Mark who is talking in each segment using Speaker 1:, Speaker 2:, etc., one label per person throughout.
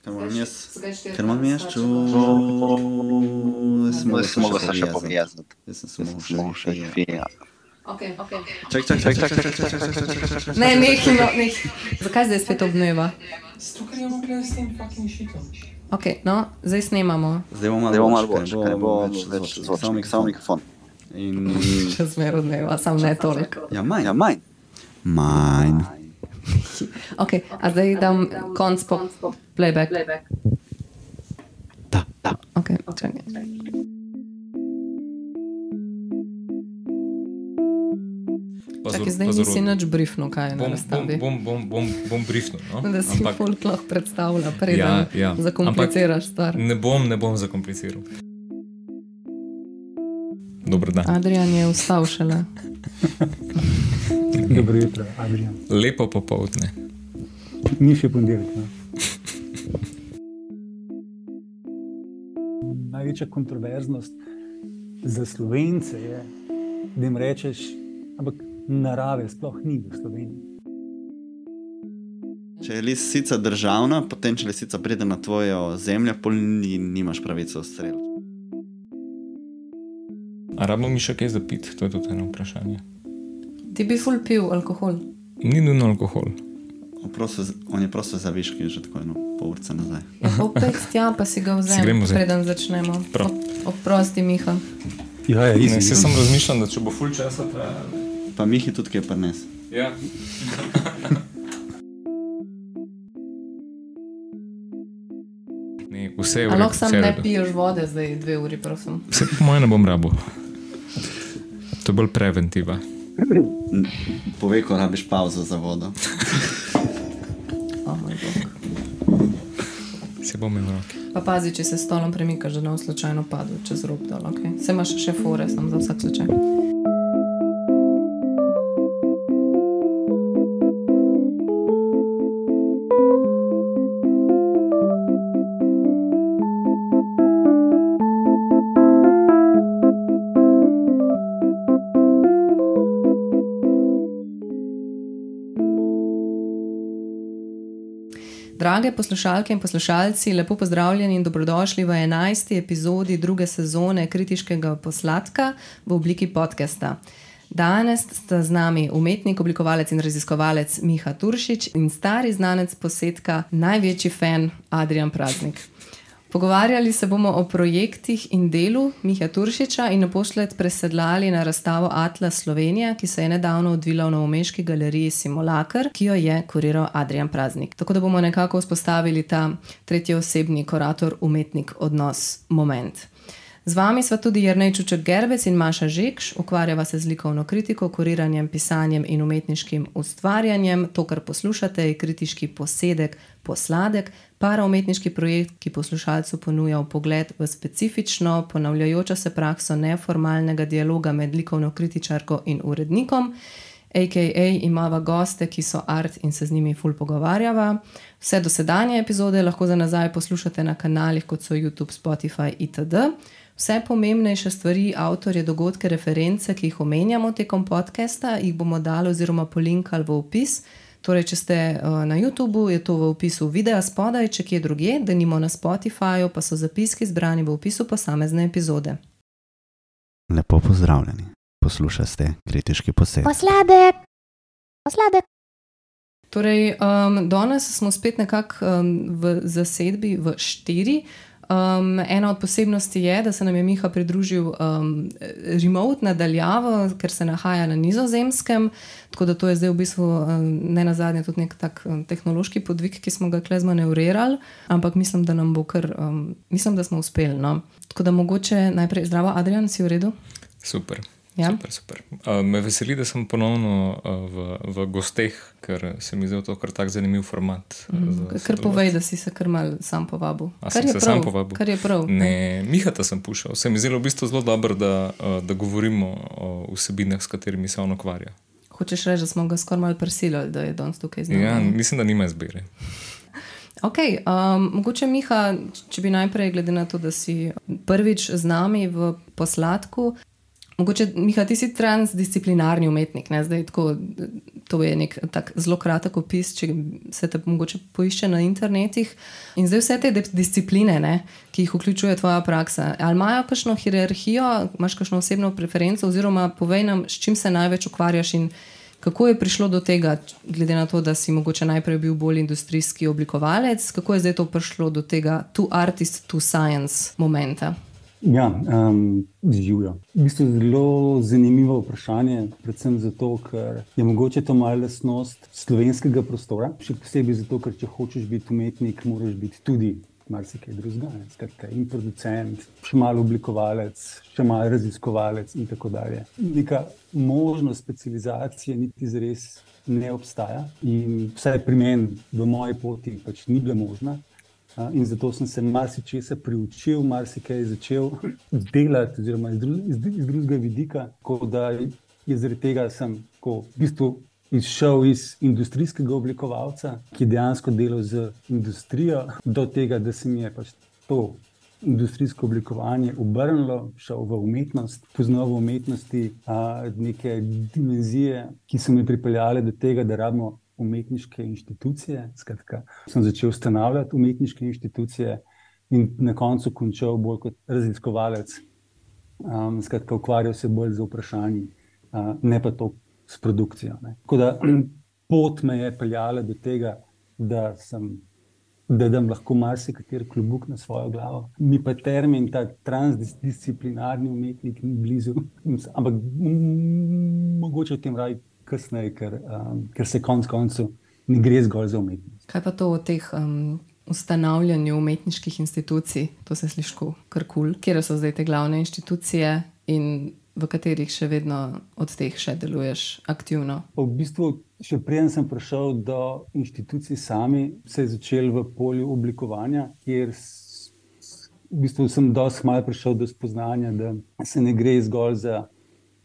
Speaker 1: Ker imam jaz, ker imam jaz čuvo,
Speaker 2: Jaz sem mogel se še povezati.
Speaker 1: Jaz sem se
Speaker 2: sem še šefija.
Speaker 3: Okay, okay.
Speaker 1: Čak, čak, čak, čak, čak, čak, čak, čak, čak, čak, čak.
Speaker 3: Ne, nehimo, neh. Zakaj zdaj spet obneva?
Speaker 4: Zato, ker imamo gledati s tem fucking šitom.
Speaker 3: Okay, no, zdaj snemamo.
Speaker 1: Zdaj bo malo
Speaker 2: Zdaj bo malo
Speaker 1: boljše,
Speaker 2: boljše, ker ne bo več zvočnik, samo mikrofon.
Speaker 1: In,
Speaker 3: Še zmeraj odmeva, sam ne toliko.
Speaker 1: ja, manj.
Speaker 2: Ja, manj.
Speaker 1: Manj.
Speaker 3: Okay, a zdaj dam konc po playback.
Speaker 1: Da, da.
Speaker 3: Okay, čakaj. Čakaj, zdaj nisi nič briefno, kaj je na
Speaker 4: Bom, bom,
Speaker 3: razstavi.
Speaker 4: bom, bom, bom, bom briefnul. No?
Speaker 3: Da si
Speaker 4: Ampak
Speaker 3: folk lahko predstavlja, preden
Speaker 4: Ja, ja.
Speaker 3: zakompliciraš stvar.
Speaker 4: ne bom, ne bom zakompliciral. Dobro dan.
Speaker 3: Adrian je vstal šele.
Speaker 5: Dobro jutro, Adrian.
Speaker 4: Lepo popovdne.
Speaker 5: Ni še ponedeljek. No? Največja kontroverznost za slovence je, da jim rečeš, ampak narave sploh ni v Sloveniji.
Speaker 1: Če je lisica državna, potem če lisica pride na tvojo zemljo, pol ni, nimaš pravice ustreliti.
Speaker 4: A rabimo mi še kaj za pit? To je tudi eno vprašanje.
Speaker 3: Ti bi ful pil alkohol.
Speaker 4: Ni nujno alkohol.
Speaker 1: On prosto- On je prosto za viški, že tako eno pol urca nazaj.
Speaker 3: Ja, Opet tja pa si ga
Speaker 4: vzet.
Speaker 3: preden začnemo.
Speaker 4: Prav.
Speaker 3: Op- Oprosti, Miha.
Speaker 5: Ja, ja,
Speaker 4: Ne, se sem razmišljal, da če bo full časa trajalo.
Speaker 1: Pa Mihi tudi kaj prines.
Speaker 4: Ja. Ne, vse je v redu.
Speaker 3: lahko sam ne piješ vode zdaj dve uri, prosim.
Speaker 4: Vse po mojem ne bom rabo. To je bolj preventiva.
Speaker 1: Povej, ko rabiš pauzo za vodo.
Speaker 3: O moj bog.
Speaker 4: Se bom imel v roki.
Speaker 3: Pa pazi, če se s stolom premikaš, da ne bo slučajno padel čez rob dol. Okay? Se imaš še fore, sem za vsak slučaj. Drage poslušalke in poslušalci, lepo pozdravljeni in dobrodošli v 11. epizodi druge sezone kritiškega posladka v obliki podcasta. Danes sta z nami umetnik, oblikovalec in raziskovalec Miha Turšič in stari znanec posetka, največji fan Adrian Praznik. Pogovarjali se bomo o projektih in delu Miha Turšiča in naposled presedlali na razstavo Atlas Slovenija, ki se je nedavno odvila v Novomeški galeriji Simulakar, ki jo je kuriral Adrian Praznik. Tako da bomo nekako vzpostavili ta tretji osebni kurator, umetnik, odnos, moment. Z vami sva tudi Jrnej Čuček Gerbec in Maša Žekš, ukvarjava se z likovno kritiko, kuriranjem, pisanjem in umetniškim ustvarjanjem. To, kar poslušate, je kritiški posedek, posladek, paraumetniški projekt, ki poslušalcu ponuja pogled v specifično, ponavljajočo se prakso neformalnega dialoga med likovno kritičarko in urednikom. AKA imava goste, ki so art in se z njimi ful pogovarjava. Vse dosedanje epizode lahko za nazaj poslušate na kanalih kot so YouTube, Spotify itd. Vse pomembnejše stvari, avtorje, dogodke, reference, ki jih omenjamo tekom podcasta, jih bomo dali oziroma polinkali v opis. Torej, če ste uh, na YouTubu, je to v opisu videa spodaj, če kje drugje, da nimo na Spotifyju, pa so zapiski zbrani v opisu posamezne epizode.
Speaker 1: Lepo pozdravljeni. Poslušate kritiški posed.
Speaker 6: Posladek, posladek.
Speaker 3: Torej, um, danes smo spet nekako um, v zasedbi v štiri. Um, ena od posebnosti je, da se nam je Miha pridružil um, remote nadaljavo, ker se nahaja na nizozemskem. Tako da to je zdaj v bistvu um, ne na zadnje tudi nek tak um, tehnološki podvig, ki smo ga klez manevrirali, ampak mislim, da nam bo kar, um, mislim, da smo uspeli. No. Tako da mogoče najprej zdravo, Adrian, si v redu?
Speaker 4: Super.
Speaker 3: Ja.
Speaker 4: Super, super. Uh, me veseli, da sem ponovno uh, v, v gosteh, ker se mi zdi to kar tak zanimiv format.
Speaker 3: Mhm. Kar povej, da si se kar mal sam povabil.
Speaker 4: A
Speaker 3: Kar
Speaker 4: sem
Speaker 3: je
Speaker 4: se
Speaker 3: prav,
Speaker 4: sam povabil?
Speaker 3: Kar je prav.
Speaker 4: Ne, Mihata sem pušal. Se mi zdi v bistvu zelo dobro, da, uh, da govorimo o vsebinah, s katerimi se on ukvarja.
Speaker 3: Hočeš reči, da smo ga skoraj malo prisilili, da je danes tukaj z nami.
Speaker 4: Ja, mislim, da nima izbire.
Speaker 3: Okay, um, mogoče, Miha, če bi najprej, glede na to, da si prvič z nami v posladku, mogoče, Miha, ti si transdisciplinarni umetnik, ne? zdaj tako To je nek tak zelo kratek opis, če se te mogoče poišče na internetih. In zdaj vse te discipline, ne, ki jih vključuje tvoja praksa, ali imajo kakšno hierarhijo, imaš kakšno osebno preferenco, oziroma povej nam, s čim se največ ukvarjaš in kako je prišlo do tega, glede na to, da si mogoče najprej bil bolj industrijski oblikovalec, kako je zdaj to prišlo do tega tu artist, tu science momenta.
Speaker 5: Ja, um, živijo. V bistvu je zelo zanimivo vprašanje, predvsem zato, ker je mogoče to malo lasnost slovenskega prostora. Še posebej zato, ker če hočeš biti umetnik, moraš biti tudi marsikaj drugega. Skratka, in producent, še malo oblikovalec, še malo raziskovalec in tako dalje. Neka možnost specializacije niti zres ne obstaja. In vsaj pri meni, v moji poti, pač ni bila možna. In zato sem se marsikaj priučil, marsikaj začel delati, oziroma iz, dru iz, iz drugega vidika. Da je zaradi tega sem v bistvu izšel iz industrijskega oblikovalca, ki je dejansko delal z industrijo, do tega, da se mi je pač to industrijsko oblikovanje obrnilo, šel v umetnost, poznal v umetnosti a, neke dimenzije, ki so me pripeljale do tega, da rabimo umetniške inštitucije. Skratka, sem začel ustanavljati umetniške inštitucije in na koncu končal bolj kot raziskovalec. Um, skratka, ukvarjal se bolj z vprašanji, uh, ne pa to s produkcijo. Tako da pot me je peljala do tega, da sem. Da dam lahko marsikateri klubuk na svojo glavo. Mi pa termin, ta transdisciplinarni umetnik, ni blizu. Ampak mogoče o tem raje kasneje, ker, um, ker se konec koncev ne gre zgolj za umetnost.
Speaker 3: Kaj pa to o teh um, ustanavljanju umetniških institucij, to se sliši kar kul, cool. kje so zdaj te glavne institucije in v katerih še vedno od teh še deluješ aktivno?
Speaker 5: V bistvu, še preden sem prišel do institucij sami, se je začel v polju oblikovanja, kjer v bistvu sem dosti malo prišel do spoznanja, da se ne gre zgolj za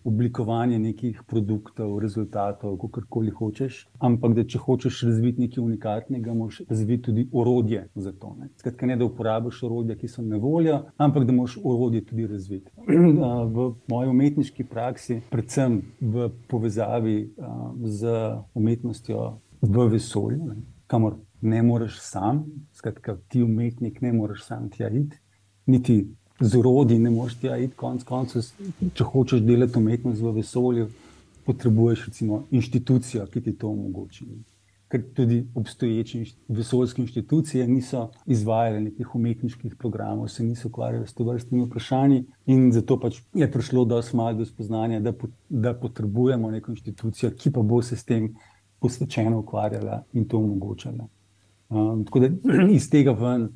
Speaker 5: oblikovanje nekih produktov, rezultatov, kako koli hočeš. Ampak, da če hočeš razviti nekaj unikatnega, moraš razviti tudi orodje za to. Ne? Skratka, ne da uporabiš orodja, ki so na voljo, ampak da moraš orodje tudi razviti. V moji umetniški praksi, predvsem v povezavi z umetnostjo v vesolju, kamor ne moreš sam, skratka, ti umetnik ne moreš sam tja iti. Niti z urodji, ne moreš ti iti konc koncev. Če hočeš delati umetnost v vesolju, potrebuješ recimo inštitucijo, ki ti to omogoči. Ker tudi obstoječe vesoljske inštitucije niso izvajale nekih umetniških programov, se niso ukvarjale s to vrstnimi vprašanji, in zato pač je prišlo do smalo do spoznanja, da, po, da potrebujemo neko inštitucijo, ki pa bo se s tem posvečeno ukvarjala in to omogočala. Um, tako da iz tega ven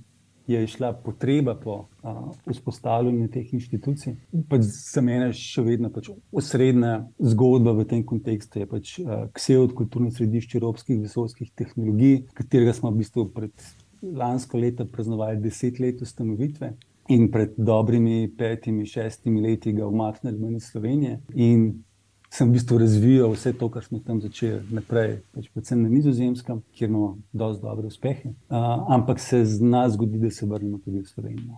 Speaker 5: je šla potreba po a, vzpostavljanju teh inštitucij. Pač za mene je še vedno pač osrednja zgodba v tem kontekstu, je pač KSEOD, kulturno središče evropskih vesoljskih tehnologij, katerega smo v bistvu pred lansko leto praznovali deset let ustanovitve. In pred dobrimi petimi, šestimi leti ga umaknili iz Slovenije. In sem v bistvu razvijal vse to, kar smo tam začeli naprej, pač predvsem na Nizozemskem, kjer imamo dosti dobre uspehe. Uh, ampak se z nas zgodi, da se vrnemo tudi v Slovenijo.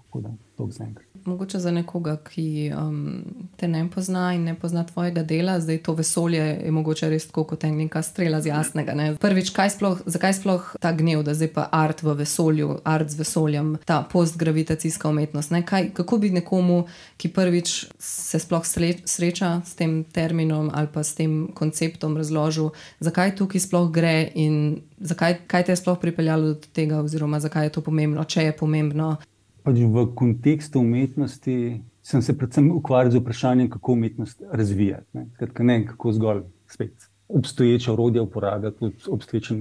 Speaker 5: To zaenkrat.
Speaker 3: Mogoče za nekoga, ki um, te ne pozna in ne pozna tvojega dela, zdaj to vesolje je mogoče res tako kot neka strela z jasnega. Ne? Prvič, sploh, zakaj sploh ta gnev, da zdaj pa art v vesolju, art z vesoljem, ta postgravitacijska umetnost. Kaj, kako bi nekomu, ki prvič se sploh sreča s tem terminom ali pa s tem konceptom, razložil, zakaj tukaj sploh gre in zakaj te je sploh pripeljalo do tega, oziroma zakaj je to pomembno, če je pomembno
Speaker 5: pač v kontekstu umetnosti sem se predvsem ukvarjal z vprašanjem, kako umetnost razvijati. Ne, Skratka, ne kako zgolj spet. Obstoječe orodje uporabljati, obstoječe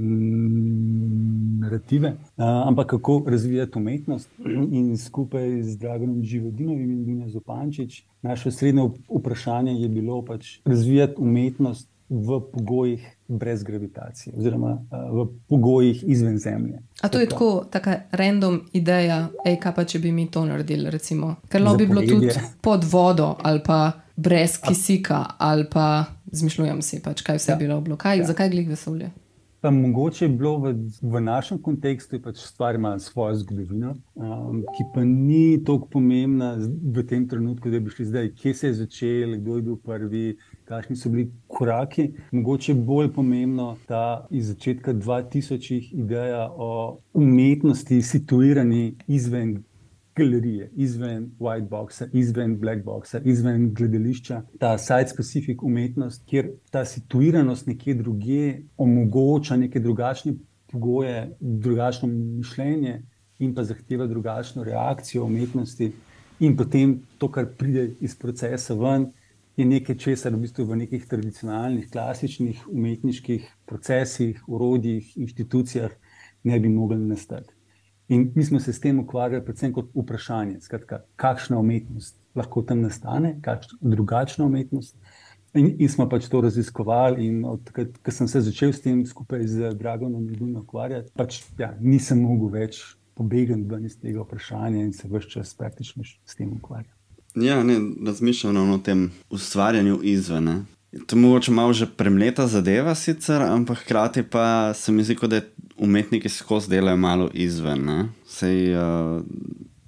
Speaker 5: narative, ampak kako razvijati umetnost. In skupaj z Dragonom Živodinovim in Dunja Zopančič, naše srednje vprašanje je bilo pač razvijati umetnost v pogojih brez gravitacije, oziroma v pogojih izven Zemlje.
Speaker 3: A to je tako, tako random ideja, ej, kaj pa če bi mi to naredili, recimo. ker bi bilo tudi pod vodo ali pa brez kisika, ali pa zmišljujem si, pač, kaj vse ja. bi bilo. Kaj, ja. Zakaj glih vesolje?
Speaker 5: Pa mogoče je bilo v, v našem kontekstu, pač stvar ima svojo zgodovino, um, ki pa ni tako pomembna v tem trenutku, da bi šli zdaj, kje se je začel, kdo je bil prvi, kakšni so bili koraki. Mogoče je bolj pomembno ta iz začetka 2000-ih ideja o umetnosti, situirani izven galerije, izven white boxa, izven black boxa, izven gledališča, ta site-specific umetnost, kjer ta situiranost nekje druge omogoča neke drugačne pogoje, drugačno mišljenje in pa zahteva drugačno reakcijo umetnosti, in potem to, kar pride iz procesa ven. Je nekaj, česar v bistvu v nekih tradicionalnih, klasičnih umetniških procesih, urodjih, inštitucijah ne bi mogli nastati. In mi smo se s tem ukvarjali predvsem kot vprašanje, skratka, kakšna umetnost lahko tam nastane, kakšna drugačna umetnost. In, in smo pač to raziskovali, in odkrat sem se začel s tem skupaj z Dragonom Ljubim ukvarjati, pač ja, nisem mogel več pobegati ven iz tega vprašanja in se vse čas praktično s tem ukvarjati.
Speaker 1: Ja, ne, razmišljam o tem ustvarjanju izven. To je mogoče malo že premleta zadeva, sicer, ampak hkrati pa se mi zdi, da umetniki skozi delajo malo izven. Sej, uh,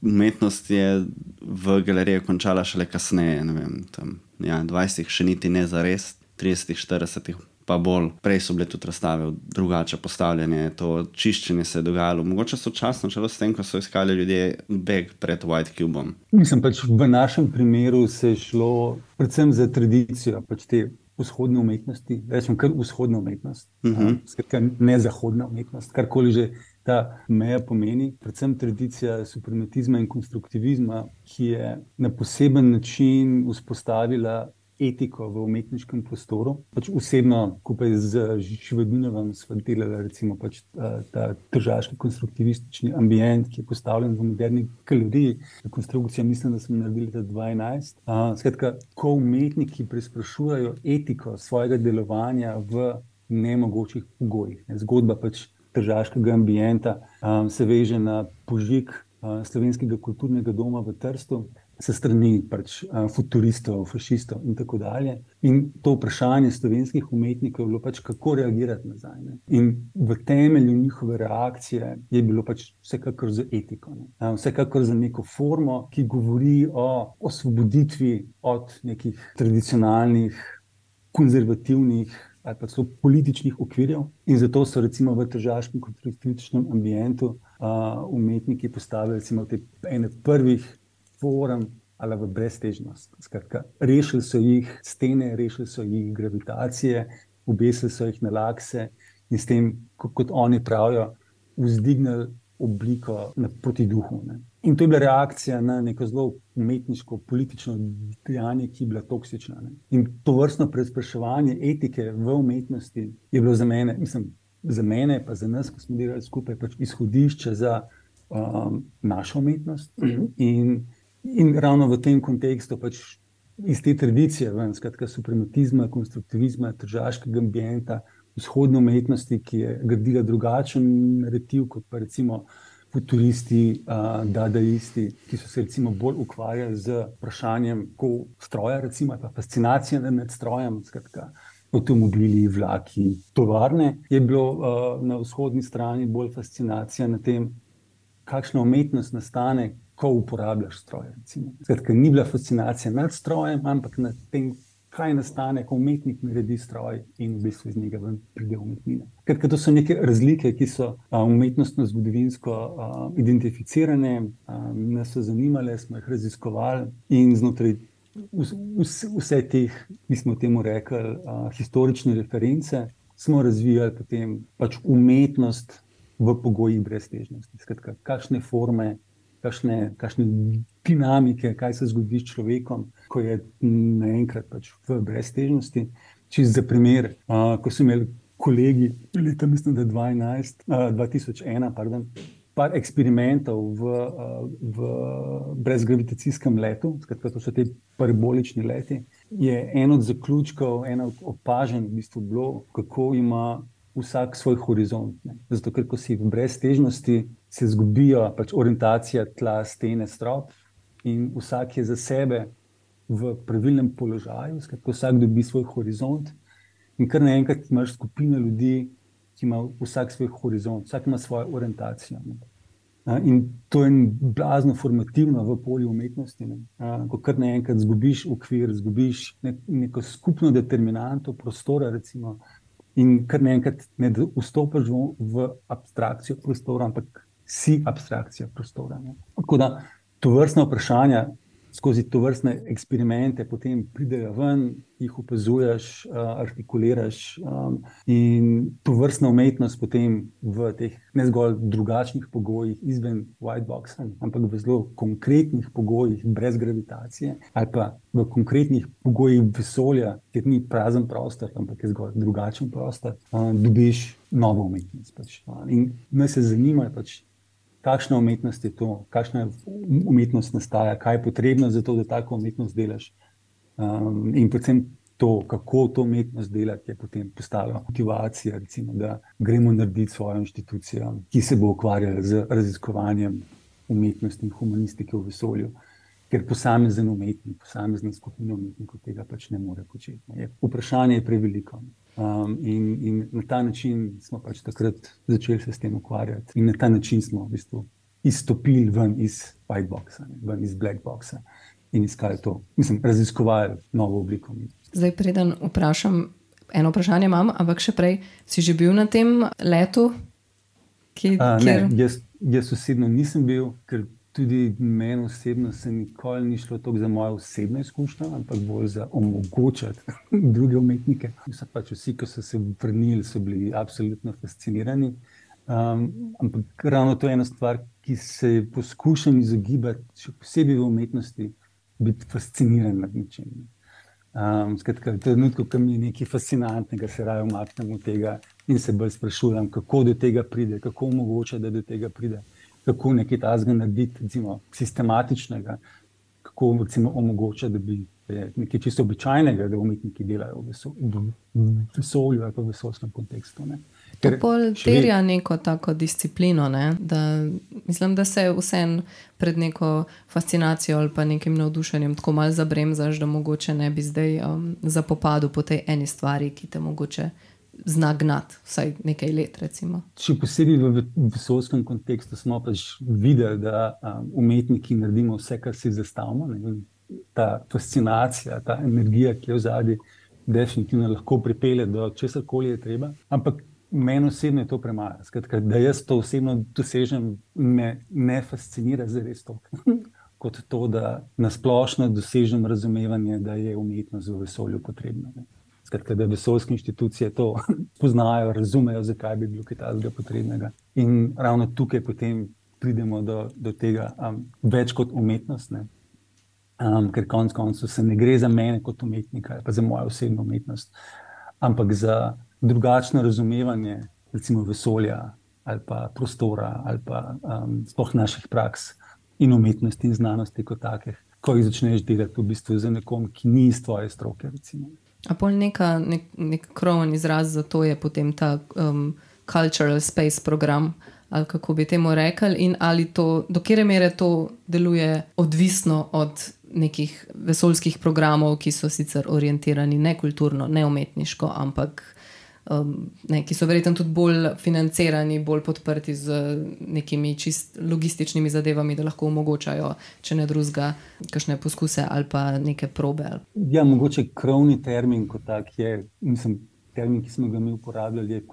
Speaker 1: umetnost je v galeriji končala šele kasneje, vem, tam, ja, 20, še niti ne za res, 30, 40. Pa bolj, prej so bile tudi razstave, drugače postavljene, to čiščenje se je dogajalo. Mogoče sočasno, če s tem, ko so iskali ljudje beg pred White Cubom.
Speaker 5: Mislim, pač v našem primeru se je šlo predvsem za tradicijo pač te vzhodne umetnosti, rečem kar vzhodna umetnost, uh
Speaker 1: Mhm.
Speaker 5: -huh. skratka, ne zahodna umetnost, karkoli že ta meja pomeni, predvsem tradicija suprematizma in konstruktivizma, ki je na poseben način vzpostavila etiko v umetniškem prostoru. Pač osebno, skupaj z Živadinovom, smo delali recimo pač ta, ta tržaški konstruktivistični ambient, ki je postavljen v moderni galeriji. Konstrukcija, mislim, da smo naredili leta 2012. Uh, skratka, ko umetniki preizprašujejo etiko svojega delovanja v nemogočih pogojih. Ne, zgodba pač tržaškega ambienta um, se veže na požig uh, slovenskega kulturnega doma v Trstu se strani pač, uh, futuristov, fašistov in tako dalje. In to vprašanje slovenskih umetnikov je bilo, pač, kako reagirati nazaj. Ne? In v temelju njihove reakcije je bilo pač vsekakor za etiko, ne? uh, vsekakor za neko formo, ki govori o osvoboditvi od nekih tradicionalnih, konzervativnih. Ali pa so političnih okvirjev, in zato so recimo v težavnem konstruktivističnem ambientu uh, umetniki postavili recimo te ene prvih form ali v breztežnost. Skratka, rešili so jih stene, rešili so jih gravitacije, obesili so jih na lakse in s tem, kot oni pravijo, vzdignili obliko proti duhu. Ne. In to je bila reakcija na neko zelo umetniško, politično dejanje, ki je bila toksična. Ne. In to vrstno preizpraševanje etike v umetnosti je bilo za mene, mislim, za mene, pa za nas, ki smo delali skupaj, pač izhodišče za um, našo umetnost. In, In ravno v tem kontekstu, pač iz te tradicije, ven, skratka, suprematizma, konstruktivizma, tržaškega ambienta, vzhodne umetnosti, ki je gradila drugačen narativ kot pa recimo futuristi, uh, dadaisti, ki so se recimo bolj ukvarjali z vprašanjem, stroja, recimo, pa fascinacija nad strojem. Skratka, Avtomobili, vlaki, tovarne, je bilo uh, na vzhodni strani bolj fascinacija nad tem, kakšna umetnost nastane, ko uporabljaš stroje. Skratka, ni bila fascinacija nad strojem, ampak nad tem, kaj nastane, ko umetnik naredi stroj in v bistvu iz njega pride umetnina. Skratka, to so neke razlike, ki so umetnostno-zgodovinsko identificirane, nas so zanimale, smo jih raziskovali in znotraj. Vse, vse teh, mi smo temu rekli, uh, historične reference, smo razvijali potem pač umetnost v pogojih breztežnosti. Skratka, kakšne forme, kakšne, kakšne dinamike, kaj se zgodi s človekom, ko je naenkrat pač v breztežnosti. Čisto za primer, uh, ko so imeli kolegi leta, mislim, da 12, uh, 2001, pardon, par eksperimentov v, v brezgravitacijskem letu, skratka, to so ti parabolični leti, je en od zaključkov, ena od opažanj, v bistvu bilo, kako ima vsak svoj horizont. Ne. Zato, ker ko si v breztežnosti, se zgubijo pač orientacija tla, stene, strop, in vsak je za sebe v pravilnem položaju, skratka, vsak dobi svoj horizont, in kar naenkrat imaš skupino ljudi. ki ima vsak svoj horizont, vsak ima svojo orientacijo. Ne. In to je blazno formativno v polju umetnosti. Ne. Ko kar naenkrat zgubiš okvir, zgubiš ne, neko skupno determinanto prostora, recimo, in kar naenkrat ne vstopiš v, v abstrakcijo prostora, ampak si abstrakcija prostora. Ne. Tako da to vrstne vprašanja skozi to vrstne eksperimente, potem pridejo ven, jih opazuješ, uh, artikuliraš. Um, in to vrstna umetnost potem v teh ne zgolj drugačnih pogojih, izven white boxa, ampak v zelo konkretnih pogojih, brez gravitacije, ali pa v konkretnih pogojih vesolja, kjer ni prazen prostor, ampak je zgolj drugačen prostor, um, dobiš novo umetnost. Pač. In me se zanima, pač, kakšna umetnost je to, kakšna umetnost nastaja, kaj je potrebno za to, da tako umetnost delaš. Um, in predvsem to, kako to umetnost delati, je potem postala motivacija, recimo, da gremo narediti svojo inštitucijo, ki se bo ukvarjala z raziskovanjem umetnosti in humanistike v vesolju. Ker posamezen umetnik, posamezna skupina umetnikov tega pač ne more početi. Vprašanje je preveliko. Um, in, in na ta način smo pač takrat začeli se s tem ukvarjati, in na ta način smo v bistvu izstopili ven iz white boxa, ven iz black boxa in iskali to, mislim, raziskovali novo obliko.
Speaker 3: Zdaj, preden vprašam, eno vprašanje imam, ampak še prej, si že bil na tem letu?
Speaker 5: Ki, A, kjer... ne, jaz, jaz osebno nisem bil, ker tudi meni osebno se nikoli ni šlo tako za moje osebne izkušnje, ampak bolj za omogočati druge umetnike. Mislim, pač vsi, ki so se vrnili, so bili absolutno fascinirani. Um, ampak ravno to je ena stvar, ki se poskušam izogibati, še posebej v umetnosti, biti fasciniran nad ničem. Um, skratka, v trenutku, ko mi je nekaj fascinantnega, se raje umaknem od tega in se bolj sprašujem, kako do tega pride, kako omogoča, da do tega pride kako nekaj tajnega narediti, recimo, sistematičnega, kako recimo, omogoča, da bi nekaj čisto običajnega, da umetniki delajo v vesolju ali pa v vesolskem kontekstu. Ne.
Speaker 3: To bolj terja neko tako disciplino. Ne? Da, mislim, da se vsem pred neko fascinacijo ali pa nekim navdušenjem tako malo zabremzaš, da mogoče ne bi zdaj um, zapopadel po tej eni stvari, ki te mogoče zna gnati, vsaj nekaj let. Recimo.
Speaker 5: Še posebej v vesolskem kontekstu smo pač videli, da um, umetniki naredimo vse, kar si zastavimo. Ne? Ta fascinacija, ta energija, ki je v zadnji, definitivno lahko pripelje do česar koli je treba. Ampak meni osebno je to premalo. Skratka, da jaz to osebno dosežem, me ne fascinira za res to. Kot to, da nasplošno dosežem razumevanje, da je umetnost v vesolju potrebna. Ne skratka, da vesoljske inštitucije to poznajo, razumejo, zakaj bi bilo kaj takega potrebnega. In ravno tukaj potem pridemo do, do tega um, več kot umetnost. Um, ker konec koncev se ne gre za mene kot umetnika, pa za mojo osebno umetnost, ampak za drugačno razumevanje, recimo vesolja ali pa prostora ali pa um, sploh naših praks in umetnosti in znanosti kot takih. Ko jih začneš delati v bistvu za nekom, ki ni iz tvoje stroke. Recimo.
Speaker 3: A pol neka, nek, nek kroven izraz za to je potem ta um, cultural space program, ali kako bi temu rekli, in ali to, do kere mere to deluje odvisno od nekih vesoljskih programov, ki so sicer orientirani ne kulturno, ne umetniško, ampak um, ne, ki so verjetno tudi bolj financirani, bolj podprti z nekimi čist logističnimi zadevami, da lahko omogočajo, če ne drugega, kakšne poskuse ali pa neke probe.
Speaker 5: Ja, mogoče krovni termin kot tak je, mislim, termin, ki smo ga mi uporabljali, je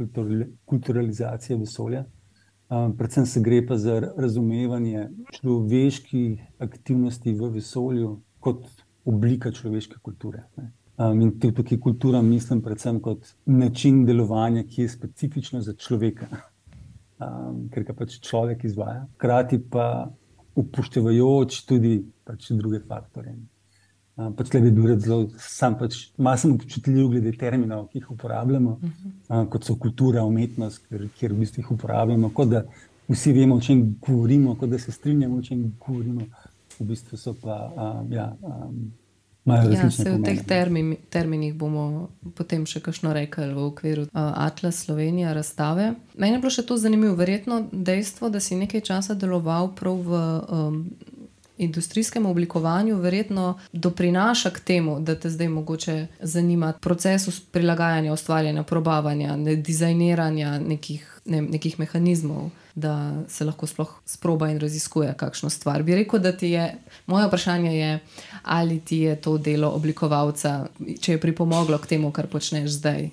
Speaker 5: kulturalizacija vesolja. Um, predvsem se gre pa za razumevanje človeških aktivnosti v vesolju kot oblika človeške kulture. Ne. Um, in tudi tukaj kultura mislim predvsem kot način delovanja, ki je specifično za človeka, um, ker ga pač človek izvaja, hkrati pa upoštevajoč tudi pač druge faktore. Um, pač le bi bil zelo, sam pač malo sem občutljiv glede terminov, ki jih uporabljamo, um, kot so kultura, umetnost, ker, kjer v bistvu jih uporabljamo, kot da vsi vemo, o čem govorimo, kot da se strinjamo, o čem govorimo, v bistvu so pa um, ja. Um,
Speaker 3: Ja, se v teh termin, terminih bomo potem še kakšno rekli v okviru uh, Atlas Slovenije, razstave. Meni je bilo še to zanimivo, verjetno dejstvo, da si nekaj časa deloval prav v um, industrijskem oblikovanju verjetno doprinaša k temu, da te zdaj mogoče zanima proces prilagajanja, ustvarjanja, probavanja, ne, dizajniranja nekih, ne, nekih mehanizmov, da se lahko sploh sproba in raziskuje kakšno stvar. Bi rekel, da ti je, moje vprašanje je, ali ti je to delo oblikovalca, če je pripomoglo k temu, kar počneš zdaj.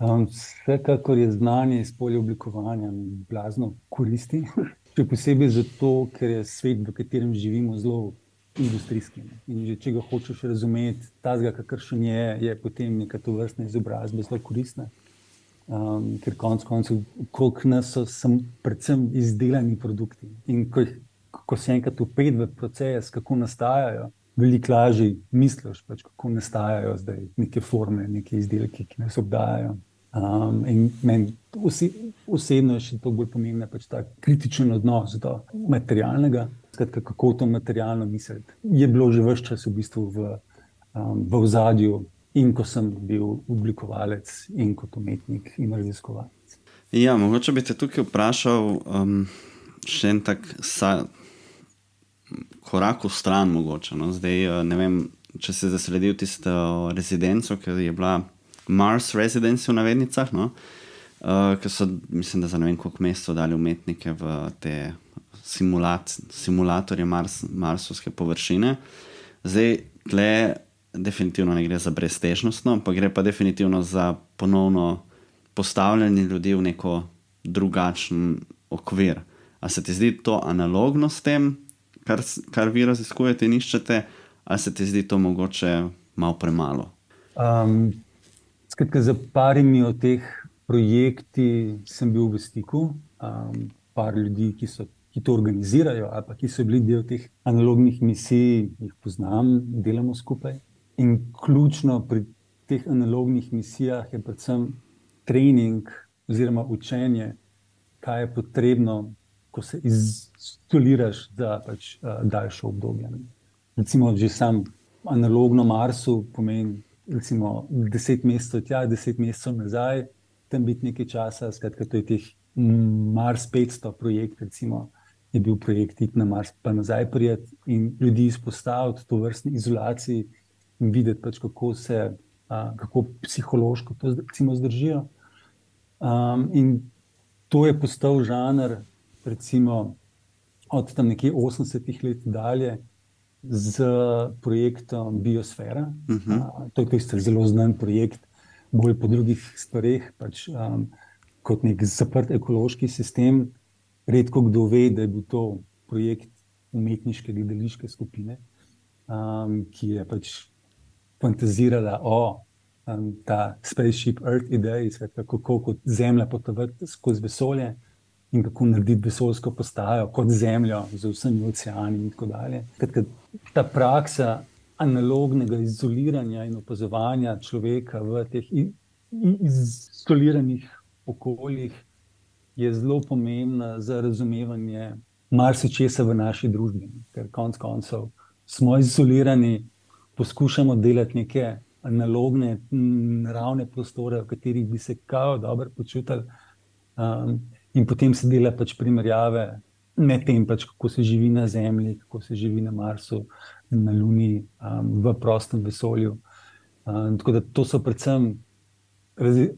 Speaker 5: Um, vsekakor je znanje iz polja oblikovanja blazno koristi. Še posebej zato, ker je svet, v katerem živimo, zelo industrijski. In že, če ga hočeš razumeti, ta zga, kakršen je, je potem neka to vrstna izobrazba zelo koristna. Um, ker konec koncev, koliko nas so sem, predvsem izdelani produkti. In ko, ko se enkrat upet v proces, kako nastajajo, veliko lažje misliš, pač, kako nastajajo zdaj neke forme, neke izdelke, ki nas obdajajo. Um, in meni osebno je še to bolj pomembno, pač ta kritičen odnos do materialnega, skratka, kako to materialno misliti. Je bilo že vse čas v bistvu v, um, v zadju, in ko sem bil oblikovalec, in kot umetnik in raziskovalec.
Speaker 1: Ja, mogoče bi te tukaj vprašal um, še en tak sa, korak v stran, mogoče. No? Zdaj, uh, ne vem, če si zasledil tisto rezidenco, ki je bila. Mars Residence v navednicah, no? uh, ki so, mislim, da za ne vem koliko mesecev dali umetnike v te simulat, simulatorje Mars, Marsovske površine. Zdaj, tle, definitivno ne gre za breztežnost, no, pa gre pa definitivno za ponovno postavljanje ljudi v neko drugačen okvir. A se ti zdi to analogno s tem, kar, kar vi raziskujete in iščete, ali se ti zdi to mogoče malo premalo? Um,
Speaker 5: Skratka, za parimi od teh projektov sem bil v stiku, um, par ljudi, ki, so, ki to organizirajo, ali pa ki so bili del teh analognih misij, jih poznam, delamo skupaj. In ključno pri teh analognih misijah je predvsem trening oziroma učenje, kaj je potrebno, ko se izoliraš za pač, uh, daljše obdobje. Recimo, že sam analogno Marsu pomeni recimo, deset mesecev tja, deset mesecev nazaj, tam biti nekaj časa. Skratka, to je teh Mars 500 projekt, recimo, je bil projekt Iti na Mars, pa nazaj prijeti in ljudi izpostaviti to vrstni izolaciji in videti, pač, kako se, a, kako psihološko to recimo, zdržijo. Um, in to je postal žanr, recimo, od tam nekje 80-ih let dalje z projektom Biosfera. Uh -huh. uh, to je zelo znan projekt, bolj po drugih stvareh, pač, um, kot nek zaprt ekološki sistem. Redko kdo ve, da je bil to projekt umetniške gledališke skupine, um, ki je pač fantazirala o um, ta spaceship Earth ideji, kako kot Zemlja potovati skozi vesolje in kako narediti vesoljsko postajo kot Zemljo, z vsemi oceani in tako dalje. Kratka, ta praksa analognega izoliranja in opazovanja človeka v teh izoliranih okoljih je zelo pomembna za razumevanje marsikčesa v naši družbi. Ker konec koncev smo izolirani, poskušamo delati neke analogne, naravne prostore, v katerih bi se kao dobro počutili. Um, In potem se dela pač primerjave med tem, pač, kako se živi na Zemlji, kako se živi na Marsu, na Luni, um, v prostem vesolju. Um, tako da to so predvsem razi,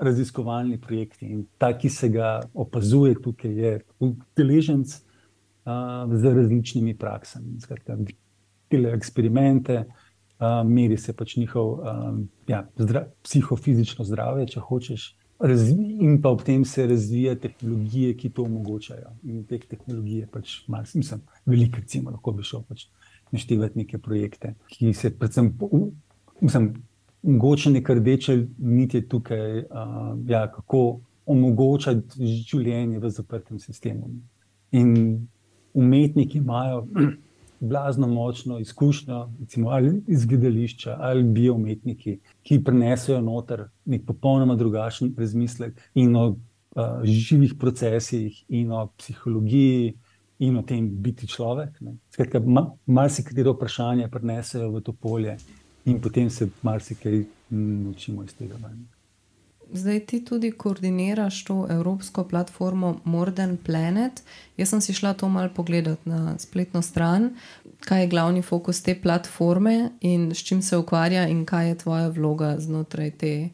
Speaker 5: raziskovalni projekti in ta, ki se ga opazuje tukaj, je udeleženc uh, z različnimi praksami. Skratka, delajo eksperimente. Uh, meri se pač njihov um, ja, zdra, psihofizično zdravje, če hočeš, in pa ob tem se razvija tehnologije, ki to omogočajo. In te tehnologije pač malo, mislim, veliko, recimo, lahko bi šel pač naštevati neke projekte, ki se predvsem, mislim, mogoče nekaj rdeče niti tukaj, uh, ja, kako omogočati življenje v zaprtem sistemu. In umetniki imajo blazno močno izkušnjo, recimo, ali iz gledališča, ali bioumetniki, ki prenesajo noter nek popolnoma drugačen razmislek in o uh, živih procesih, in o psihologiji, in o tem biti človek. Skratka, ma, marsikatero vprašanje prenesajo v to polje, in potem se marsikaj naučimo iz tega.
Speaker 3: Zdaj ti tudi koordiniraš to evropsko platformo Modern Planet. Jaz sem si šla to malo pogledati na spletno stran, kaj je glavni fokus te platforme in s čim se ukvarja, in kaj je tvoja vloga znotraj te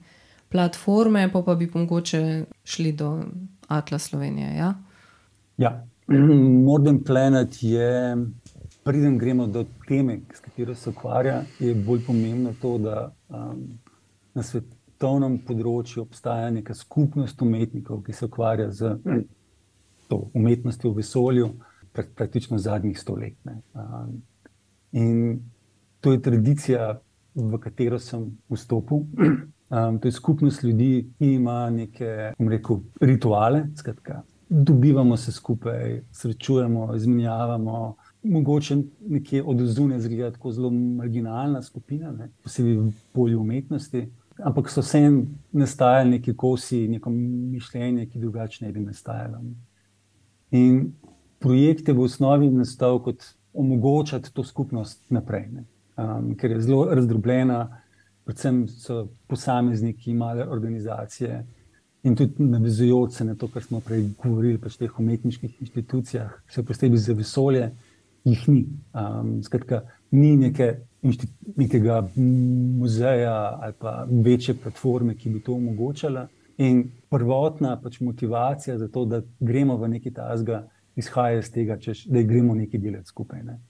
Speaker 3: platforme, pa, pa bi mogoče šli do Atlas Slovenije. Ja?
Speaker 5: Ja, Modern Planet je, preden gremo do teme, s katero se ukvarja, je bolj pomembno to, da um, na svetovnem področju obstaja neka skupnost umetnikov, ki se ukvarja z to umetnostjo v vesolju, praktično zadnjih sto let. Um, in to je tradicija, v katero sem vstopil. Um, to je skupnost ljudi, ki ima neke, rekel, rituale, skratka, dobivamo se skupaj, srečujemo, izmenjavamo. Mogoče nekje od zunaj zgleda tako zelo marginalna skupina, ne? posebej v polju umetnosti, ampak so vsem nastajali neki kosi, neko mišljenje, ki drugače ne bi nastajalo. In projekt je v osnovi nastal kot omogočati to skupnost naprej, um, ker je zelo razdrobljena, predvsem so posamezniki, male organizacije in tudi navezujoč se na to, kar smo prej govorili, pač teh umetniških inštitucijah, še posebej za vesolje, jih ni. Um, skratka, ni neke, nekega muzeja ali pa večje platforme, ki bi to omogočala. In prvotna pač motivacija za to, da gremo v neki tasga, izhaja iz tega, češ, da gremo nekaj delati skupaj. Ne.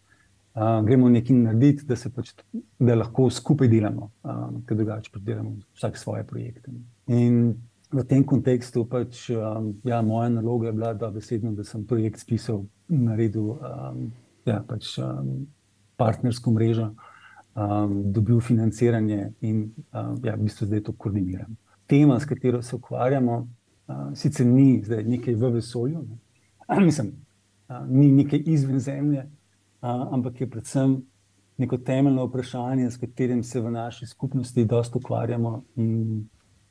Speaker 5: Uh, gremo nekaj narediti, da, pač, da lahko skupaj delamo, um, ker drugače pač delamo vsak svoje projekte. In v tem kontekstu pač, um, ja, moja naloga je bila, da, besedno, da sem projekt spisal, naredil um, ja, pač, um, partnersko mrežo, um, dobil financiranje in um, ja, v bistvu zdaj to koordiniram. Tema, s katero se ukvarjamo, uh, sicer ni zdaj nekaj v vesolju, ne? Mislim, uh, ni nekaj izven Zemlje, uh, ampak je predvsem. Neko temeljno vprašanje, s katerim se v naši skupnosti dosta ukvarjamo,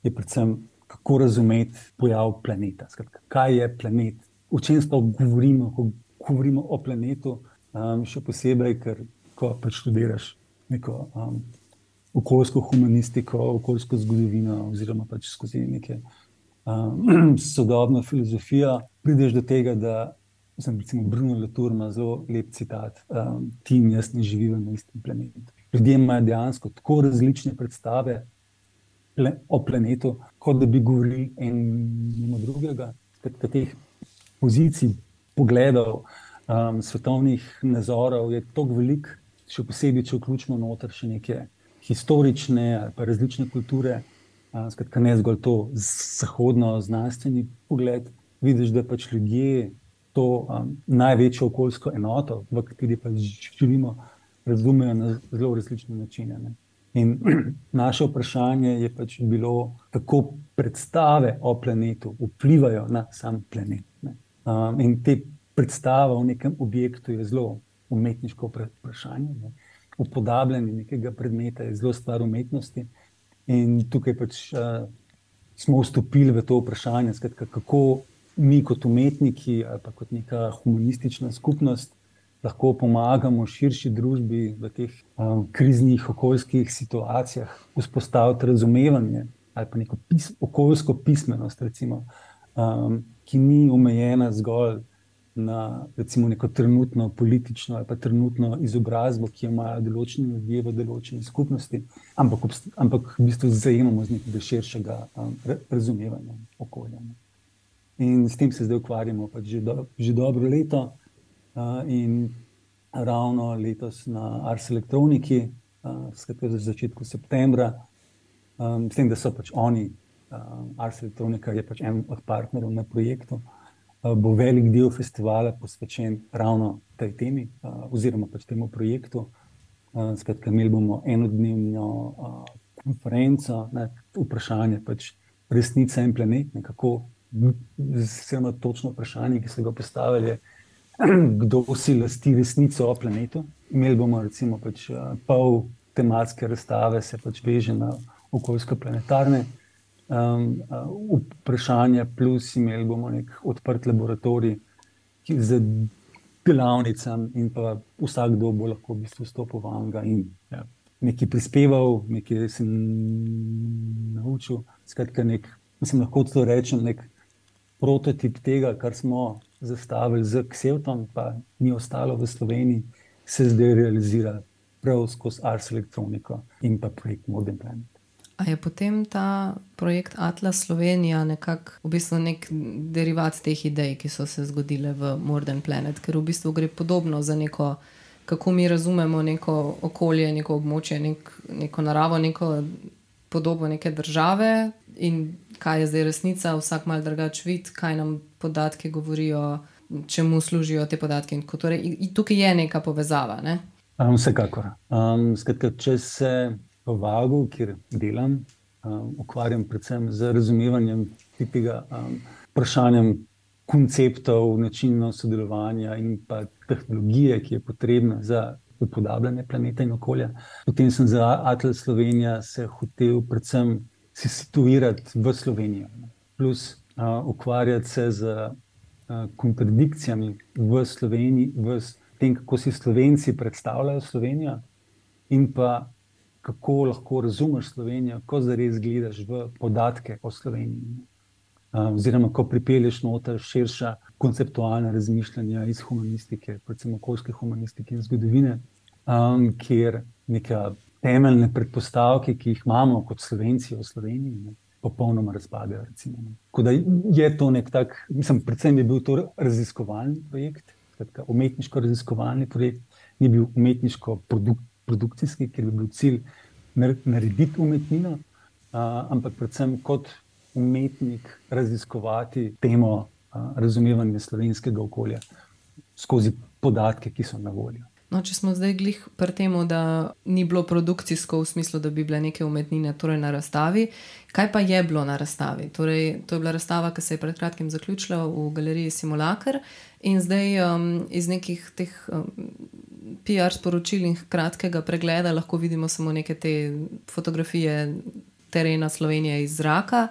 Speaker 5: je predvsem kako razumeti pojav planeta. Skratka, kaj je planet, o čem sploh govorimo, ko govorimo o planetu. Um, še posebej, ker ko pač študiraš neko um, okoljsko humanistiko, okoljsko zgodovino, oziroma pač skozi neke um, sodobno filozofijo, prideš do tega, da. Sem recimo Bruno Latour ima zelo lep citat: um, Ti in jaz ne živimo na istem planetu. Ljudje imajo dejansko tako različne predstave o planetu, kot da bi govorili en od drugega. Skratka, teh pozicij, pogledov, um, svetovnih nazorov je tako veliko, še posebej, če vključimo noter še neke historične ali pa različne kulture. Um, skratka, ne zgolj to zahodno-znanstveni pogled. Vidiš, da pač ljudje to um, največjo okoljsko enoto, v kateri pač živimo, razumejo na zelo različne načine. Ne. In naše vprašanje je pač bilo, kako predstave o planetu vplivajo na sam planet. Um, in te predstave o nekem objektu je zelo umetniško vprašanje. Ne? Upodabljanje nekega predmeta je zelo stvar umetnosti. In tukaj pač uh, smo vstopili v to vprašanje, skratka, kako mi kot umetniki ali pa kot neka humanistična skupnost lahko pomagamo širši družbi v teh um, kriznih okoljskih situacijah vzpostaviti razumevanje ali pa neko pis, okoljsko pismenost, recimo, um, ki ni omejena zgolj na recimo, neko trenutno politično ali pa trenutno izobrazbo, ki jo imajo določeni ljudje v določeni skupnosti, ampak, ampak v bistvu zajemamo z nekega širšega um, razumevanja okolja. In s tem se zdaj ukvarjamo pač že, do, že dobro leto. In ravno letos na Ars Electroniki, skratka za začetku septembra, s tem, da so pač oni, Ars Electronika je pač en od partnerjev na projektu, bo velik del festivala posvečen ravno tej temi, oziroma pač temu projektu. Skratka, imeli bomo enodnevno konferenco na vprašanje pač resnica in planet, nekako, zelo točno vprašanje, ki so ga postavili kdo si lasti resnico o planetu. Imeli bomo recimo pač, uh, pol tematske razstave, se pač veže na okoljsko-planetarne um, uh, vprašanja, plus imeli bomo nek odprt laboratorij z delavnicami, in pa vsakdo bo lahko v bistvu stopil v Anga in ja, nekaj prispeval, nekaj sem naučil. Skratka, nek mislim, lahko to rečem, nek prototip tega, kar smo zastavili z Ksevtom, pa ni ostalo v Sloveniji, se zdaj realizira prav skozi Ars elektroniko in pa projekt Modern Planet.
Speaker 3: A je potem ta projekt Atlas Slovenija nekako v bistvu nek derivat teh idej, ki so se zgodile v Modern Planet, ker v bistvu gre podobno za neko, kako mi razumemo neko okolje, neko območje, nek, neko naravo, neko podobo neke države in kaj je zdaj resnica, vsak mal drugač vid, kaj nam podatki govorijo, čemu služijo te podatki. Torej, tukaj je neka povezava. Ne?
Speaker 5: Um, vsekakor. Um, skratka, če se v Vagu, kjer delam, um, ukvarjam predvsem z razumevanjem tega um, vprašanja, konceptov, načinov sodelovanja in pa tehnologije, ki je potrebna za upodabljanje planeta in okolja. Potem sem za Atlas Slovenija se hotel predvsem se situirati v Slovenijo, plus uh, ukvarjati se z uh, kontradikcijami v Sloveniji, v tem, kako si Slovenci predstavljajo Slovenijo in pa kako lahko razumeš Slovenijo, ko zares gledaš v podatke o Sloveniji. Uh, oziroma, ko pripelješ noter širša konceptualna razmišljanja iz humanistike, predvsem okoljske humanistike in zgodovine, um, kjer neka temeljne predpostavke, ki jih imamo kot Slovenci v Sloveniji, ne, popolnoma razpadajo. Tako da je to nek tak, mislim, predvsem je bil to raziskovalni projekt, umetniško raziskovalni projekt, ni bil umetniško-produkcijski, ker bi bil cilj narediti umetnino, uh, ampak predvsem kot umetnik raziskovati temo uh, razumevanja slovenskega okolja skozi podatke, ki so na voljo.
Speaker 3: No, če smo zdaj glih pri tem, da ni bilo produkcijsko v smislu, da bi bile neke umetnine torej na razstavi, kaj pa je bilo na razstavi? Torej, to je bila razstava, ki se je pred kratkim zaključila v galeriji Simulacr in zdaj um, iz nekih teh um, PR sporočil in kratkega pregleda lahko vidimo samo neke te fotografije terena Slovenije iz zraka